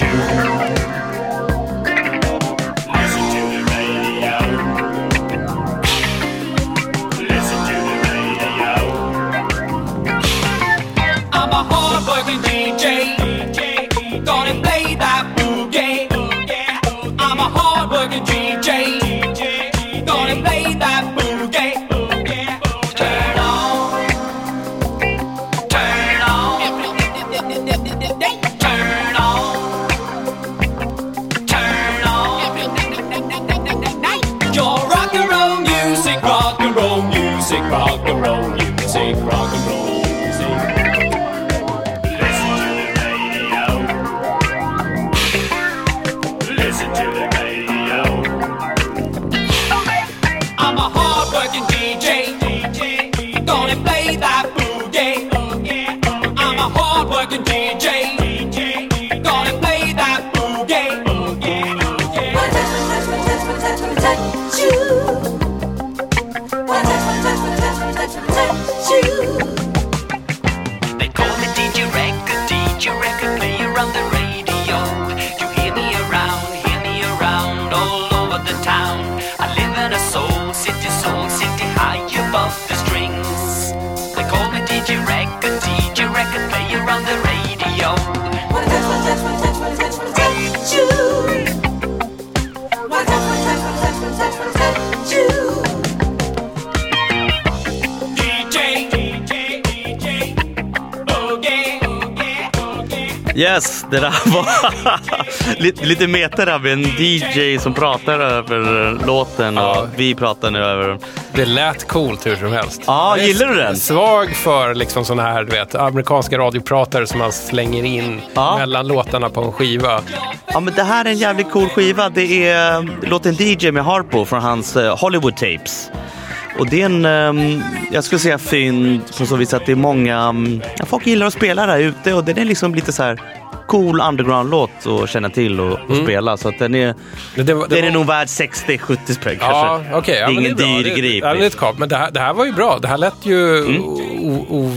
you. Yes, det där var lite, lite meta en DJ som pratar över låten och vi pratar nu över... Det lät coolt hur som helst. Ja, gillar du den? Svag för liksom såna här, du vet, amerikanska radiopratare som man slänger in mellan låtarna på en skiva. Ja, men det här är en jävligt cool skiva. Det är eh, låten DJ med Harpo från hans eh, Hollywood Tapes. Och det är en, ehm, jag skulle säga fynd på så vis att det är många, ja, folk gillar att spela där ute och den är liksom lite så här cool underground-låt att känna till och, och spela. Så att den är, det var- det den är var- nog värd 60-70 spänn kanske. Ja, okej. ja, det är ingen dyr Det- grej. Ja, det är ett kap. Men det här, det här var ju bra. Det här lät ju Mm. o, o,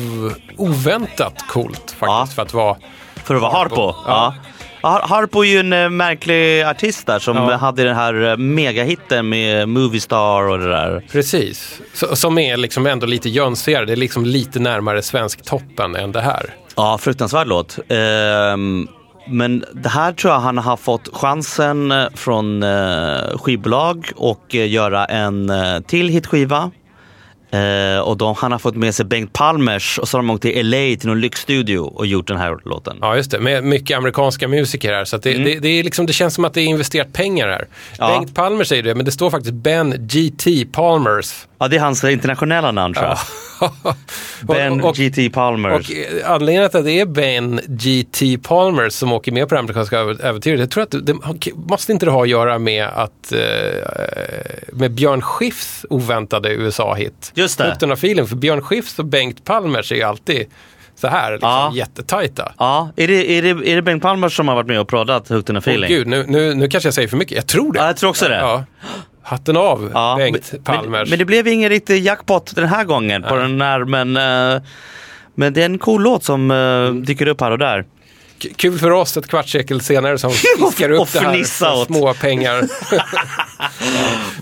oväntat coolt faktiskt för att vara... För att vara Harpo? Ja. Har- Harpo är ju en eh, märklig artist där som Ja. hade den här eh, megahitten med Movie Star och det där. Precis. Som är liksom ändå lite jönsigare. Det är liksom lite närmare svensk toppen än det här. Ja, fruktansvärd låt. Ehm, men det här tror jag han har fått chansen eh, från eh, skivbolag och eh, göra en eh, till hitskiva. Eh, och de, han har fått med sig Bengt Palmers och så har de åkt till LA till någon lyxstudio och gjort den här låten. Ja, just det. Med mycket amerikanska musiker här. Så det, det, det, är liksom, det känns som att det är investerat pengar här. Mm. Ja. Bengt Palmer säger det, men det står faktiskt Ben GT Palmers. Ja, det är hans internationella namn tror jag. Ben och- GT Palmers. Och eh, anledningen att det är Ben GT Palmer som åker med på det amerikanska äv- äventyret, jag tror att det, måste inte det ha att göra med att eh, med Björn Skifs oväntade USA-hit. Just det. Frukten av filen, för Björn Skifs och Bengt Palmers är ju alltid så här, liksom, Ja. jättetajta. Ja, är det, är, det, är det Bengt Palmers som har varit med och proddat Hooked on a feeling? gud, nu, nu, nu kanske jag säger för mycket. Jag tror det. Ja, jag tror också det. Ja. Hatten av, Ja, Bengt men, Palmers. Men, men det blev ingen riktig jackpot den här gången på den här, men, eh, men det är en cool låt som eh, dyker upp här och där. Kul för oss ett kvartssekel senare som fiskar upp det här för små pengar.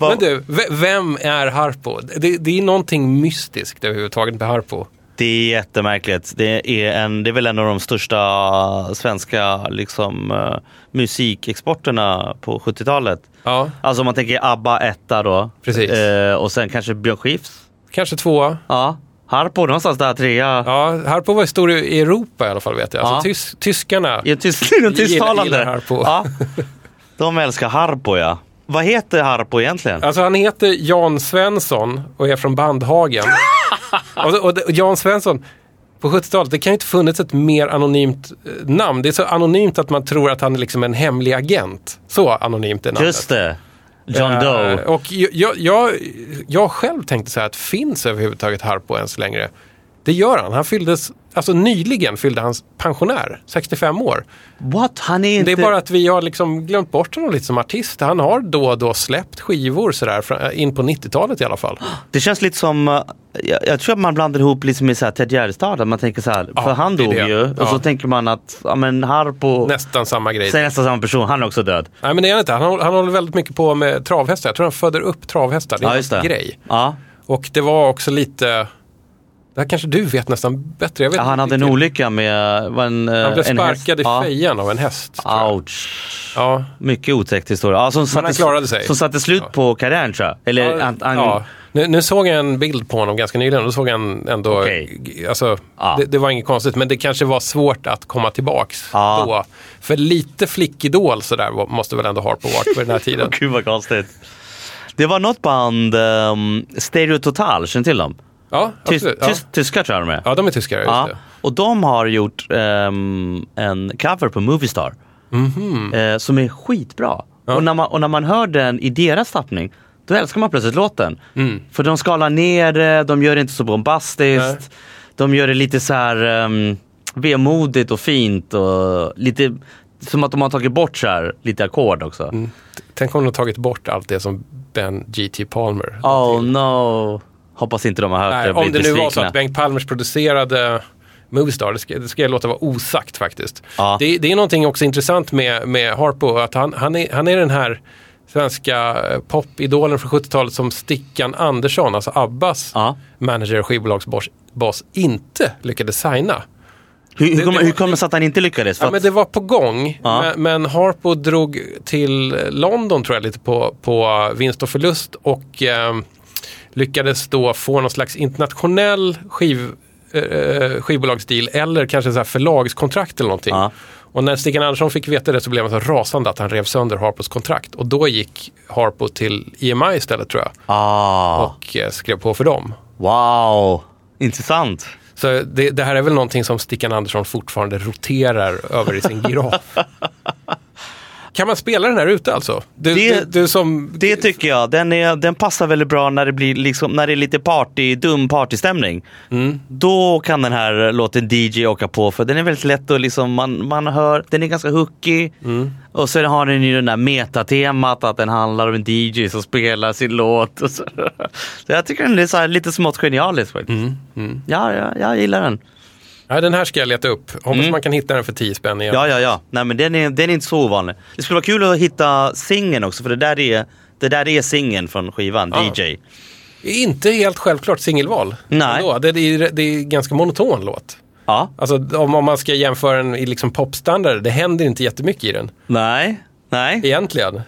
Men du, vem är Harpo? Det, det är någonting mystiskt överhuvudtaget med Harpo. Det är jättemärkligt. Det är, en, det är väl en av de största svenska liksom, eh, musikexporterna på 70-talet. Ja. Alltså om man tänker ABBA etta då. Precis. Eh, och sen kanske Björn Skifs. Kanske tvåa. Ja. Harpo någonstans där trea. Ja, Harpo var stor i Europa i alla fall vet jag. Ja. Alltså, tys, tyskarna en tyst, gillar, tysktalande. gillar Harpo. Ja. De älskar Harpo ja. Vad heter Harpo egentligen? Alltså han heter Jan Svensson och är från Bandhagen. Och, och, och Jan Svensson, på 70-talet, det kan ju inte funnits ett mer anonymt eh, namn. Det är så anonymt att man tror att han är liksom en hemlig agent. Så anonymt är namnet. Just det. John Eh, Doe. Och jag, jag, jag, jag själv tänkte så här att finns överhuvudtaget Harpo ens längre? Det gör han. Han fylldes, alltså nyligen fyllde han pensionär, 65 år. What? Han är inte... Det är bara att vi har liksom glömt bort honom lite som artist. Han har då och då släppt skivor sådär, fra- in på 90-talet i alla fall. Det känns lite som, eh, jag, jag tror att man blandar ihop lite med så här Ted Gärdestad. Man tänker så här, Ja, för han dog ju. Och Ja. så tänker man att, ja men Harpo, Nästan samma grej. säg nästan samma person, han är också död. Nej men det är han inte. Han, han håller väldigt mycket på med travhästar. Jag tror han föder upp travhästar. Det är Ja, det. grej. Ja. Och det var också lite, det här kanske du vet nästan bättre. Jag vet Ja, han hade en olycka med var en, eh, Han blev en häst. sparkad i Ja. fejan av en häst. Ouch. Ja. Mycket otäckt historia. Ja, som satte, klarade sig. Som satte slut på karriären tror jag. Eller, Ja, han, han, ja. Nu, nu såg jag en bild på honom ganska nyligen då såg han ändå, g- alltså, Ja. det, det var inget konstigt men det kanske var svårt att komma tillbaks Ja. då. För lite flickidol sådär måste väl ändå Harpo varit på den här tiden. Gud vad konstigt. Det var något band, um, Stereo Total, känner du till dem? Ja, Tys- absolut. Ja. tys- tyskar tror jag de är. ja, de är tyskare. Just Ja, och de har gjort ehm, en cover på Moviestar. Mhm. eh, som är skitbra. Och, när man, och när man hör den i deras tappning, då älskar man plötsligt låten. Mm. För de skalar ner det, de gör det inte så bombastiskt. De gör det lite så här um, vemodigt och fint och lite som att de har tagit bort så här, lite ackord också. Mm. Tänk om de har tagit bort allt det som Ben G.T. Palmer. Oh no. Hoppas inte de har hört Nej, det om det nu var så att Bengt Palmers producerade Moviestar, det ska, det ska jag låta vara osagt faktiskt. Ja. Det, det är någonting också intressant med, med Harpo, att han, han, är, han är den här svenska eh, popidolen från 70-talet som Stickan Andersson, alltså Abbas manager och skivbolagsboss, boss, inte lyckades signa. Hur, hur, det hur kommer det sig att han inte lyckades? Ja, men det var på gång. Ja. Men, men Harpo drog till London tror jag lite på, på vinst och förlust och eh, lyckades då få någon slags internationell skiv, eh, skivbolagsdeal eller kanske så här förlagskontrakt eller någonting. Och när Stickan Andersson fick veta det så blev han så rasande att han rev sönder Harpos kontrakt. Och då gick Harpo till EMI istället tror jag. Ah. Och eh, skrev på för dem. Wow, intressant. Så det, det här är väl någonting som Stickan Andersson fortfarande roterar över i sin giraf. Kan man spela den här ute alltså? Du, Det- du, du som... Det tycker jag. Den, är, den passar väldigt bra när det, blir liksom, när det är lite party, dum partystämning. Mm. Då kan den här låten DJ åka på för den är väldigt lätt att liksom, man, man hör, den är ganska hookig. Mm. Och sen har den ju den där metatemat att den handlar om en DJ som spelar sin låt. Och så. så jag tycker den är lite smått genialisk faktiskt. Mm. Ja, ja, jag gillar den. Ja, den här ska jag leta upp. Hoppas Mm. man kan hitta den för 10 spänn igen. Ja, ja, ja. Nej, men den är, den är inte så ovanlig. Det skulle vara kul att hitta singeln också, för det där är, det där är singeln från skivan, Ja. DJ. Inte helt självklart singelval. Nej. Ändå. Det, är, det är ganska monoton låt. Ja. Alltså om, om man ska jämföra den i liksom popstandard, det händer inte jättemycket i den. Nej, nej. Egentligen.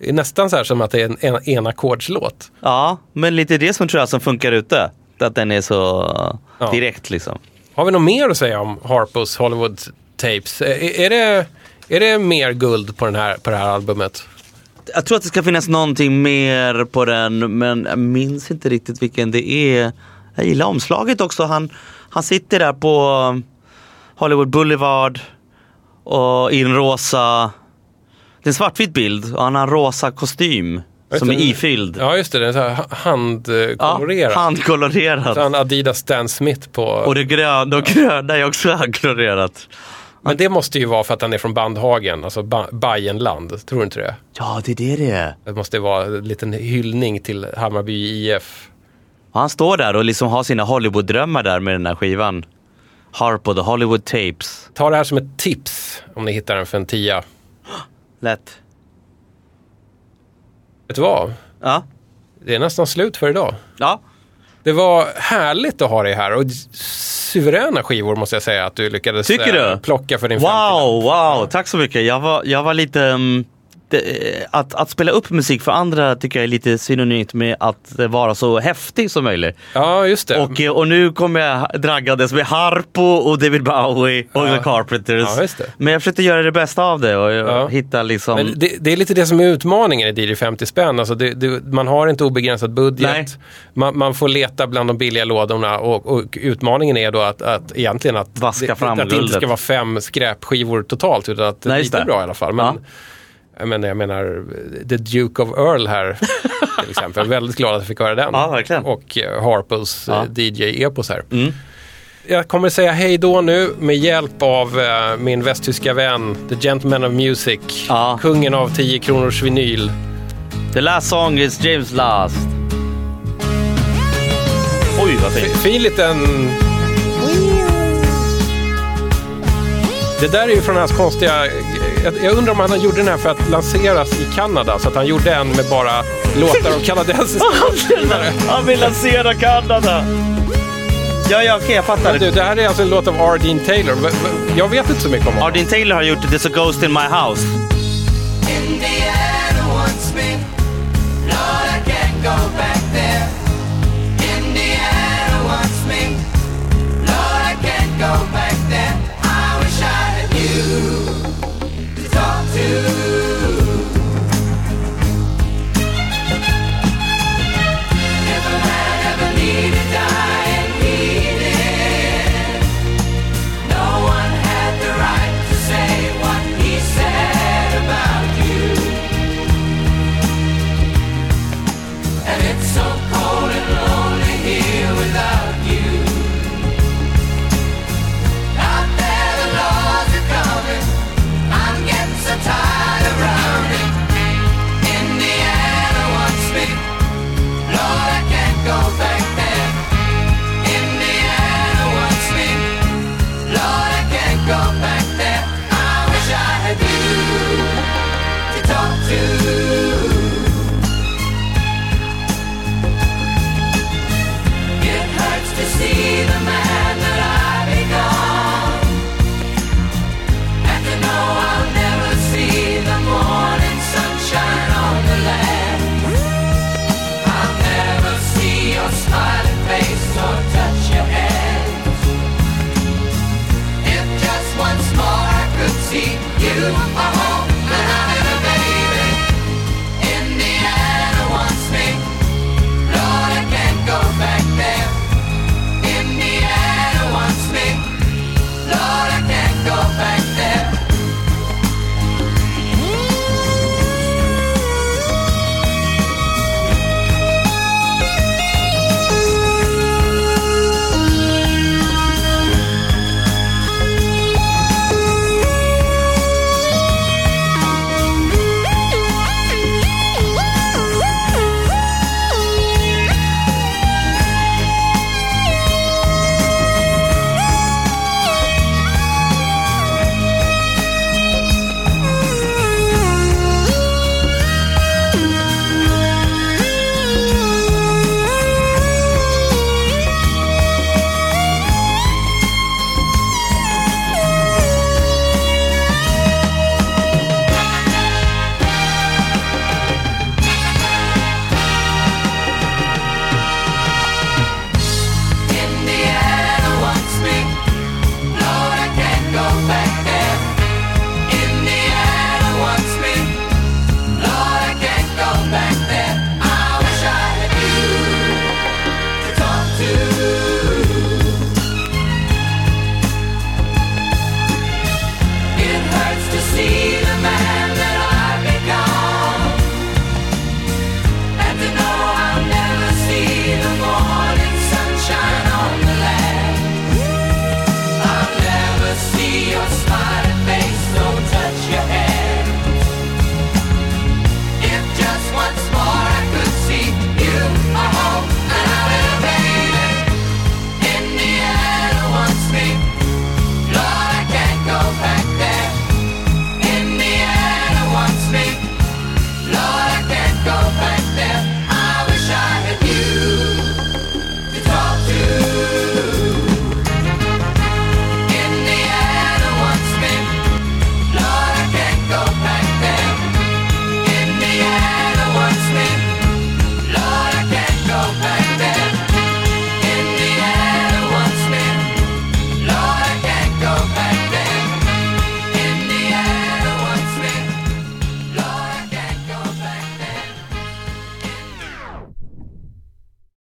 Det är nästan så här som att det är en, en enackordslåt. Ja, men lite det som tror jag som funkar ute. Att den är så Ja. direkt liksom. Har vi något mer att säga om Harpos Hollywood Tapes? Eh, är, är, det, är det mer guld på, den här, på det här albumet? Jag tror att det ska finnas någonting mer på den, men jag minns inte riktigt vilken det är. Jag gillar omslaget också. Han, han sitter där på um, Hollywood Boulevard och i en rosa, det är en svartvit bild och han har en rosa kostym som är ifylld. Ja, just det. Den är så här ha- handkolorerad. Ja, handkolorerad. Så han Adidas Stan Smith på... Och det gröna, och gröna är också handkolorerat. Men det måste ju vara för att han är från Bandhagen, alltså ba Bajenland. Tror du inte det? Ja, det är det det är. Det måste vara en liten hyllning till Hammarby IF. Han står där och liksom har sina Hollywood-drömmar där med den här skivan. Harpo, The Hollywood Tapes. Ta det här som ett tips om ni hittar den för en tia. Lätt. Vet du vad? Ja. Det är nästan slut för idag. Ja. Det var härligt att ha dig här och suveräna skivor måste jag säga att du lyckades Tycker eh, du? plocka för din Wow, wow, tack så mycket. Jag var, jag var lite... mm, det, att, att spela upp musik för andra tycker jag är lite synonymt med att vara så häftig som möjligt. Ja, just det. Och, eh, och nu kommer jag draggades med Harpo och David Bowie och Ja. The Carpenters. Ja. Men jag försökte göra det bästa av det och Ja. hitta liksom... Men det, det är lite det som är utmaningen i DJ 50 spänn. Alltså det, man har inte obegränsad budget. Man, man får leta bland de billiga lådorna och, och utmaningen är då att, att egentligen att, Vaska det, fram att det inte ska vara fem skräpskivor totalt utan att Nej, lite bra i alla fall. Men. Jag, menar, jag menar, The Duke of Earl här till exempel. Väldigt glad att jag fick höra den. Ja, verkligen. Och eh, Harpos Ja. eh, DJ-epos här. Mm. Jag kommer säga hej då nu med hjälp av eh, min västtyska vän, The Gentleman of Music. Ja. Kungen av 10 kronors vinyl. The last song is James Last. Oj, vad fint. Fin liten... Det där är ju från hans konstiga... Jag, undrar om han gjorde den här för att lanseras i Kanada. Så att han gjorde en med bara låtar av kanadensiska låtskrivare. Han vill lansera Kanada. Ja, ja, okej, jag fattar. Du, det här är alltså en låt av R. Dean Taylor. Jag vet inte så mycket om honom. Ardin Taylor har gjort There's a Ghost in My House. Indiana